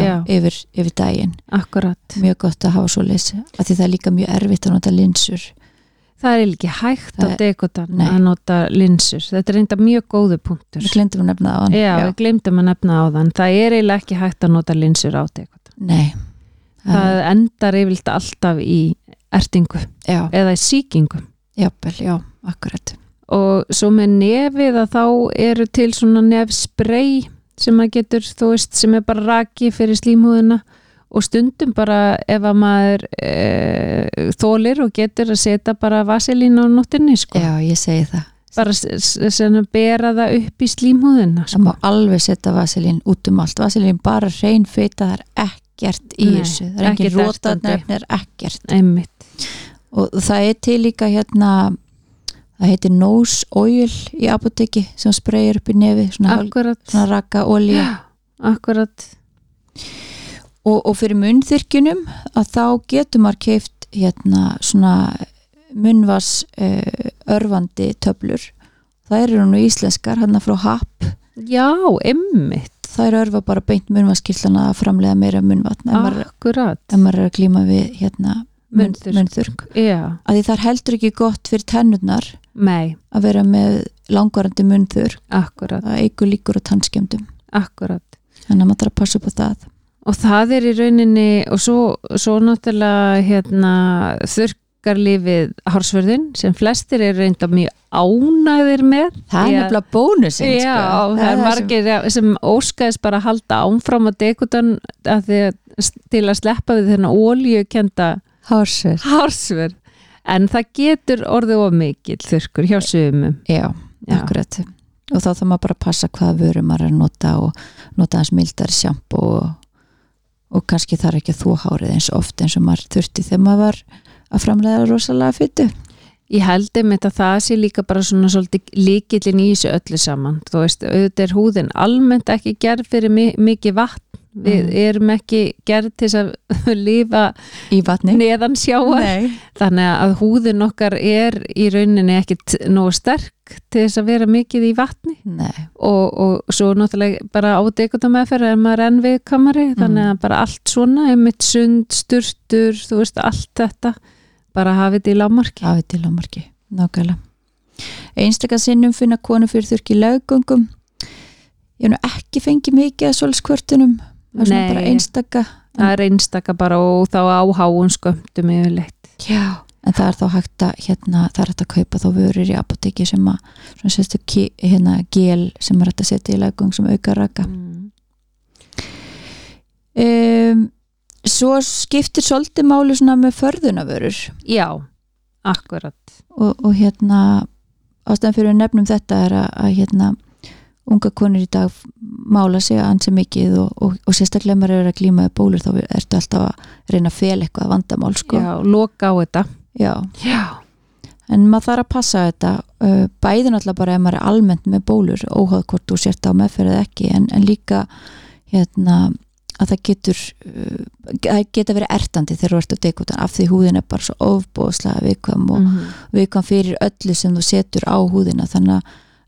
já, Yfir, yfir daginn. Akkurat. Mjög gott að hafa svo leys að því það er líka mjög erfitt að nota linsur. Það er ekki hægt Það á dekotan Nei. að nota linsur. Þetta er reynda mjög góðu punktur. Við glemdum að nefna það á hann Já, við glemdum að nefna á þann. Það er eiginlega ekki hægt að nota linsur á dekotan. nei. Það endar yfirleitt alltaf í ertingu já, eða í sýkingu. Jápel, já, akkurat Og svo með nefið að þá eru til svona nefsprey sem að getur, þú veist, sem er bara raki fyrir slímhúðina og stundum bara ef að maður e, þólir og getur að setja bara vaselín á nóttinni, sko. já, ég segi það Bara s- s- sem að bera það upp í slímhúðina, það má sko. alveg setja vaselín út um allt vaselín bara reyn feita, það er ekkert í Nei, þessu, það er ertandi. rótarnefni er ekkert Einmitt. Og það er til líka hérna það heitir nose oil í apoteki sem spreyir upp í nefi svona, hál- svona raka olja Akkurat. og, og fyrir munnþyrkjunum að þá getur maður keift hérna svona munnvas uh, örfandi töflur það eru nú íslenskar hann frá HAP Já, emmitt. það eru örfa bara beint munnvaskirtlana að framlega meira maður, Akkurat. ef maður er að glíma við hérna Já, að því það er heldur ekki gott fyrir tennurnar nei, að vera með langvarandi munnþurk akkurat, það eigur líkur á tannskjöndum þannig að maður þarf að passa upp á það. Og það er í rauninni, og svo, svo náttúrulega hérna, þurrkarlífið hársverðin sem flestir er reynda mjög ánæðir með. það er nefnilega bónusinn Já, sko. það er margir sem, sem óskaðis bara að halda ánfram að dekutan að að, til að sleppa við þennan ólíukenda hársverð hársverð. En það getur orðið of mikill þurrkur hjá sumum. já, Já. akkurat og þá þarf maður bara passa hvaða vöru maður er að nota og nota hans mildari sjampo og, og kannski þarf ekki að þú hárið eins oft eins og maður þurfti þegar maður var að framlega rosalega fyttu Ég held einmitt að það sé líka bara svona svolítið líkillin í þessu öllu saman. Þú veist, auðvitað er húðin almennt ekki gerð fyrir mi mikið vatn. Við Mm. erum ekki gerð til að *laughs* lifa í vatni neðan sjáar. Nei. Þannig að húðin okkar er í rauninni ekkit nógu sterk til þess að vera mikið í vatni. Og, og svo náttúrulega bara á dekota meðferð er maður enn við kamari. Þannig að bara allt svona, einmitt sund, sturtur, þú veist, allt þetta. Bara hafið þetta í lámarki. hafið til ámarki, nákvæmlega einstakar sinnum finna konu fyrir þurki löggöngum ég hef nú ekki fengið mikið að svolskvörtunum það er svona bara einstaka Það er einstaka bara og þá áháun skömmtum yfirleitt. Já. en það er þá hægt að hérna, það er hægt að kaupa þá vörur í apoteki sem að svona sérstu ki- hérna, gel sem er hægt að setja í löggöng sem auka raka Mm. um, svo skiptir svolítið máli svona með förðunavörur Já, akkurat. og, og hérna ástæðan fyrir nefnum þetta er að, að hérna unga konur í dag mála sig ansi mikið og, og, og sérstaklega maður er að glíma með bólur þá ertu alltaf að reyna að fel eitthvað vandamál sko. Já, loka á þetta. Já. Já. en maður þarf að passa þetta uh, bæði náttúrulega bara ef maður er almennt með bólur óháð hvort þú sért á meðferðið ekki en, en líka hérna að það getur uh, það geta verið ertandi þegar þú ert á dekotan af því húðin er bara svo ofbóðslega viðkvæm og Mm. viðkvæm fyrir öllu sem þú setur á húðina þannig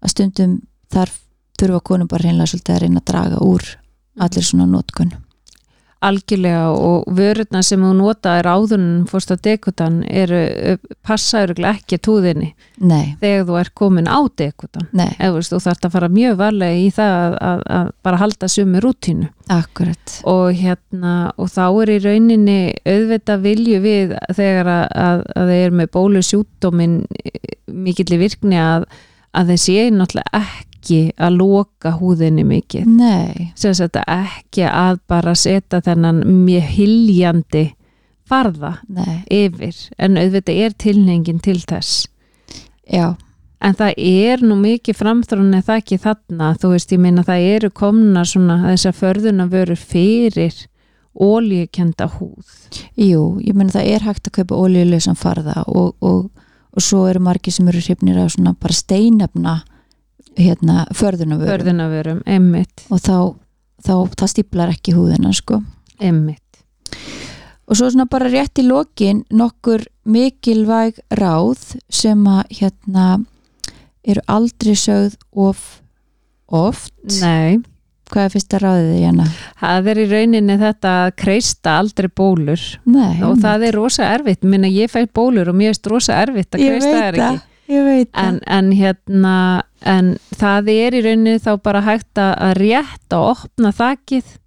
að stundum þar þurfa konum bara reynlega svolítið að reyna að draga úr allir svona nótkun algjörlega og vörurna sem þú nota er áðunum fórst á dekutan eru, passa öruglega ekki túðinni nei, þegar þú er komin á dekutan eða þú þarft að fara mjög varlega í það að, að, að bara halda sumi rútínu. Akkurat. Og hérna og þá er í rauninni auðvitað vilju við þegar að, að, að þeir eru með bólusjúkdómin mikill í virkni að, að þeir séu náttúrulega ekki að loka húðinni mikið. Nei, sem sagt að ekki að bara setja þennan mjög hiljandi farða nei, yfir. En auðvitað er tilningin til þess. Já, en það er nú mikið framþróun eða ekki þarna, þú veist, ég meina það eru komna svona þessar förðuna veru fyrir ólíukenda húð. Jú, ég meina það er hægt að kaupa ólíuleysan farða og, og, og svo eru margir sem eru hrifnir svona bara steinefna hérna, förðunavörum förðuna verum, emmitt, og þá, þá það stíplar ekki húðina sko. Emmitt og svo svona bara rétt í lokin nokkur mikilvæg ráð sem að hérna eru aldrei sögð of oft. Nei, hvað er fyrsta ráðið því hérna? það er í rauninni þetta að kreista aldrei bólur. Nei, og það er rosa erfitt, minna ég fæ bólur og mér er rosa erfitt að kreista það, ekki. ég veit en, en hérna en það er í rauninni þá bara hægt að að rétta og opna þakið. Það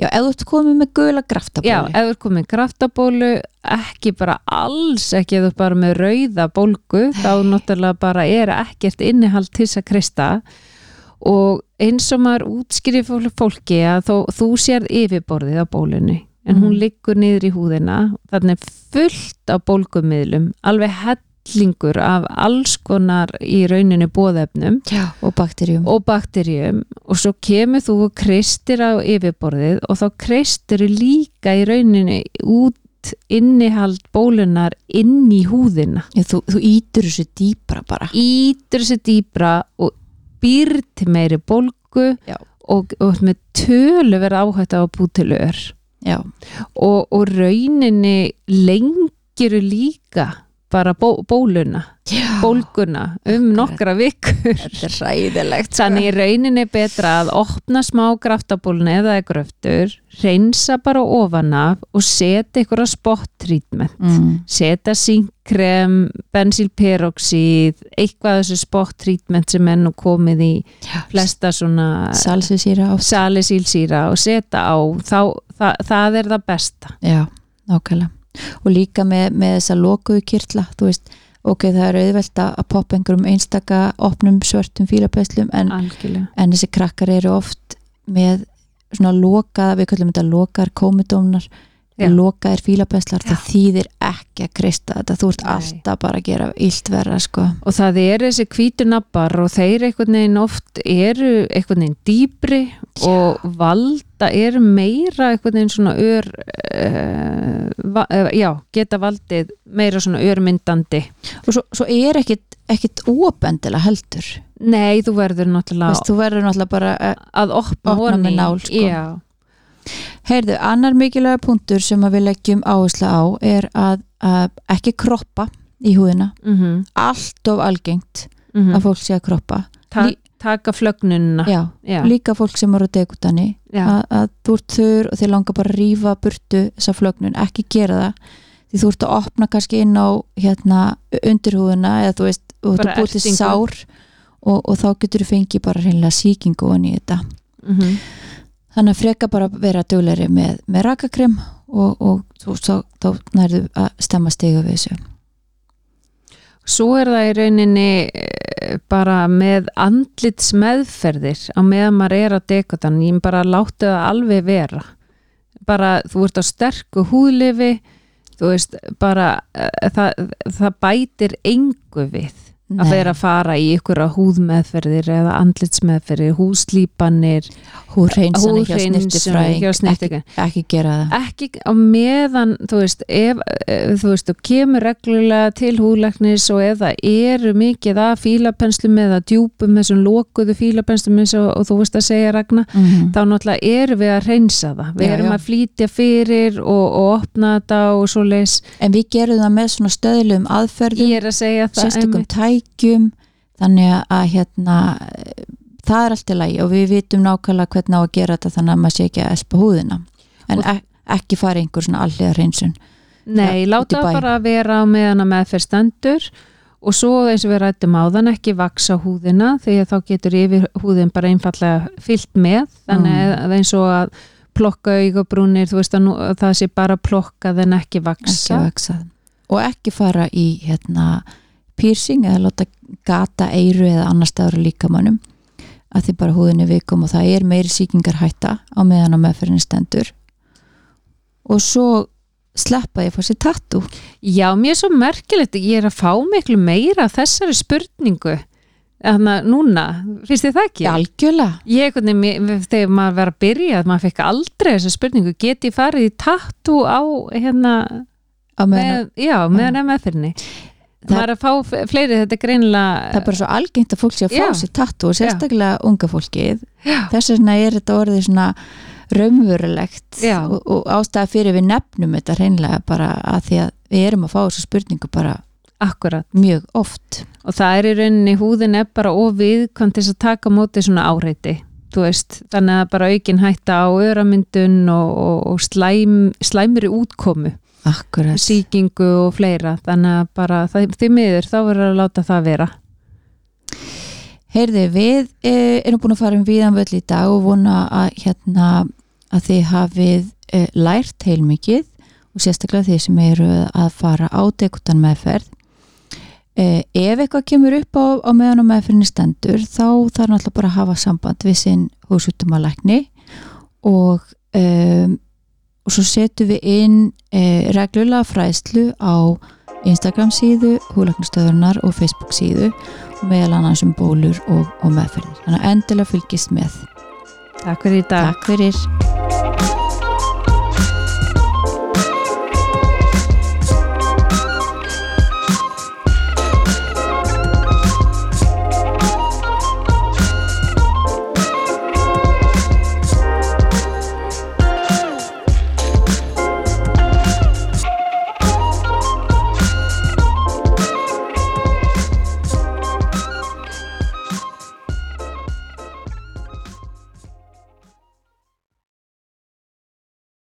já, ef þú ert komið með gula graftabóli Já, ef þú er komið kraftabólu ekki bara alls ekki ef þú er bara með rauða bólgu þá *laughs* náttúrulega bara er ekkert innihald til þess að krista og eins og maður útskýri fólki að þó, þú sér yfirborðið á bólunni en hún Mhm. liggur niður í húðina þannig fullt á bólgumiðlum alveg hellingur af alls konar í rauninu bóðefnum já, og bakterjum og bakterjum og svo kemur þú og kreistir á yfirborðið og þá kreistir líka í rauninni út innihald bólunar inn í húðina. Já, þú, þú ítur þessu dýpra bara. Ítur þessi dýbra og býr til meiri bólgu og, og með tölu verða áhætt á að bú til ör. Og, og rauninni lengiru líka bara bó, bóluna, já. bólguna um nokkra vikur þetta er ræðilegt Þannig í rauninni betra að opna smá graftabólni eða gröftur, reynsa bara ofan af og setja ykkur á spot treatment. mm. Setja síngkrem, bensylperoxid, eitthvað af þessu spot treatment sem er nú komið í já. flesta svona salisílsýra og setja á, þá, það, það er það besta. Já, nákvæmlega og líka með, með þessa lokuðu kirtla þú veist, ok, það er auðvelt að poppa einhverjum einstaka opnum svörtum fílapeslum en, en þessi krakkar eru oft með svona lokaða, við kallum þetta lokar komudómnar, Já. Lokaðir fílapeslar, Já. það þýðir ekki að kreista þetta, þú ert Nei. alltaf bara að gera illt verra, sko. Og það er þessi hvítu nabbar og þeir einhvern veginn oft eru einhvern veginn dýbri og valda eru meira einhvern veginn svona ör uh, va, uh, já, geta valdið meira svona örmyndandi. Og svo, svo er ekkit, ekkit óbendilega heldur. Nei, þú verður náttúrulega Veist, þú verður náttúrulega bara að að opna, Opna með nál, sko. Já, Heyrðu, annar mikilvæga punktur sem að við leggjum áherslu á er að, að ekki kroppa í húðina. Mm allt of algengt -hmm. að fólk sé að kroppa. Ta Lí- taka flögnunna Já, já, líka fólk sem eru á degutani já. að, að þú ert þur og þeir langar bara að rífa burtu þessa flögnun, ekki gera það. Því þú ert að opna kannski inn á hérna undirhúðina eða þú veist, þú ert að búið til sár og, og þá getur þú fengið bara hreinlega sýkingu onni í þetta. Mm þannig að freka bara vera dugleiri með, með rakakrem og, og þú, þá, þá nærðu að stemma stiga við þessu. Svo er það í rauninni eh, bara með andlits meðferðir á meðan maður er á dekotan ég bara láttu það alveg vera. Bara þú ert á sterku húðlifi þú veist bara uh, það, það bætir engu við að Nei. vera að fara í ykkur húðmeðferðir eða andlitsmeðferðir, húðslípanir húrreinsanir hjá hjá ekki, ekki gera það ekki á meðan þú veist, ef, ef þú veist, þú kemur reglulega til húðlæknis og það eru mikið af fílapenslum eða djúpum þessum lokuðu fílapenslum eins og, og þú veist að segja Ragna mm -hmm. þá náttúrulega erum við að reynsa það við Já, erum já. að flýtja fyrir og, og opna þetta og svo leis en við gerum það með svona stöðlum aðferðum að tækjum þannig að hérna það er allt í lagi og við vitum nákvæmlega hvernig á að gera þetta þannig að maður sé ekki að espa húðina. En Og- ek, ekki fara einhver svona alliða reynsun Nei, út í láta bara vera á meðan að meðferð stendur og svo eins og við rættum áðan ekki vaksa húðina að þá getur yfir húðin bara einfallega fyllt með. Þannig Mm. að eins og að plokka augabrúnir, þú veist að, nú, að það sé bara plokkað en ekki ekki vaksa vaksa og ekki fara í hérna piercing eða láta gata eiru eða annar staður á líkamannum að því bara húðinni vikum og það er meiri sýkingar hætta á meðan á meðferðinni stendur. Og svo sleppa ég að fá sér tattu Já, mér er svo merkilegt, ég er að fá miklu meira þessari spurningu. Þannig að núna, finnst þið það ekki? algjörlega. Ég, mér- þegar maður verið að byrja maður fekk aldrei þessa spurningu get ég farið í tattu á hérna, á meðan með, já, meðan MF-irni Það- er að fá fleiri, þetta greinilega það er bara svo algengt að fólk sé að fá Já. sér tattu og sérstaklega unga fólkið Já. þess vegna er þetta orðið svona raunverulegt Já. og, og ástæða fyrir við nefnum þetta hreinlega bara að því að við erum að fá þessu spurningu bara akkurat mjög oft og það er í rauninni húðin er bara of viðkvæm til að taka móti svona áreiti veist, þannig að bara aukin hætta á öramyndun og, og, og slæm, slæmri útkomu akkurat sýkingu og fleira þannig að bara það, því miður þá verður að láta það vera Heyrði, við e, erum búin að fara um víðan völl í dag og vona að, hérna, að þið hafið e, lært heilmikið og sérstaklega þið sem eru að fara á dekutan meðferð. E, ef eitthvað kemur upp á, á meðan á meðferðinni stendur þá þarf náttúrulega bara að hafa samband við sinn húsutumalækni og, um, og svo setjum við inn e, reglulega fræðslu á Instagram síðu, húlæknastöðurnar og Facebook síðu meðal annars um bólur og, og meðferðir. Þannig að endilega fylgist með. Takk fyrir í dag Takk fyrir.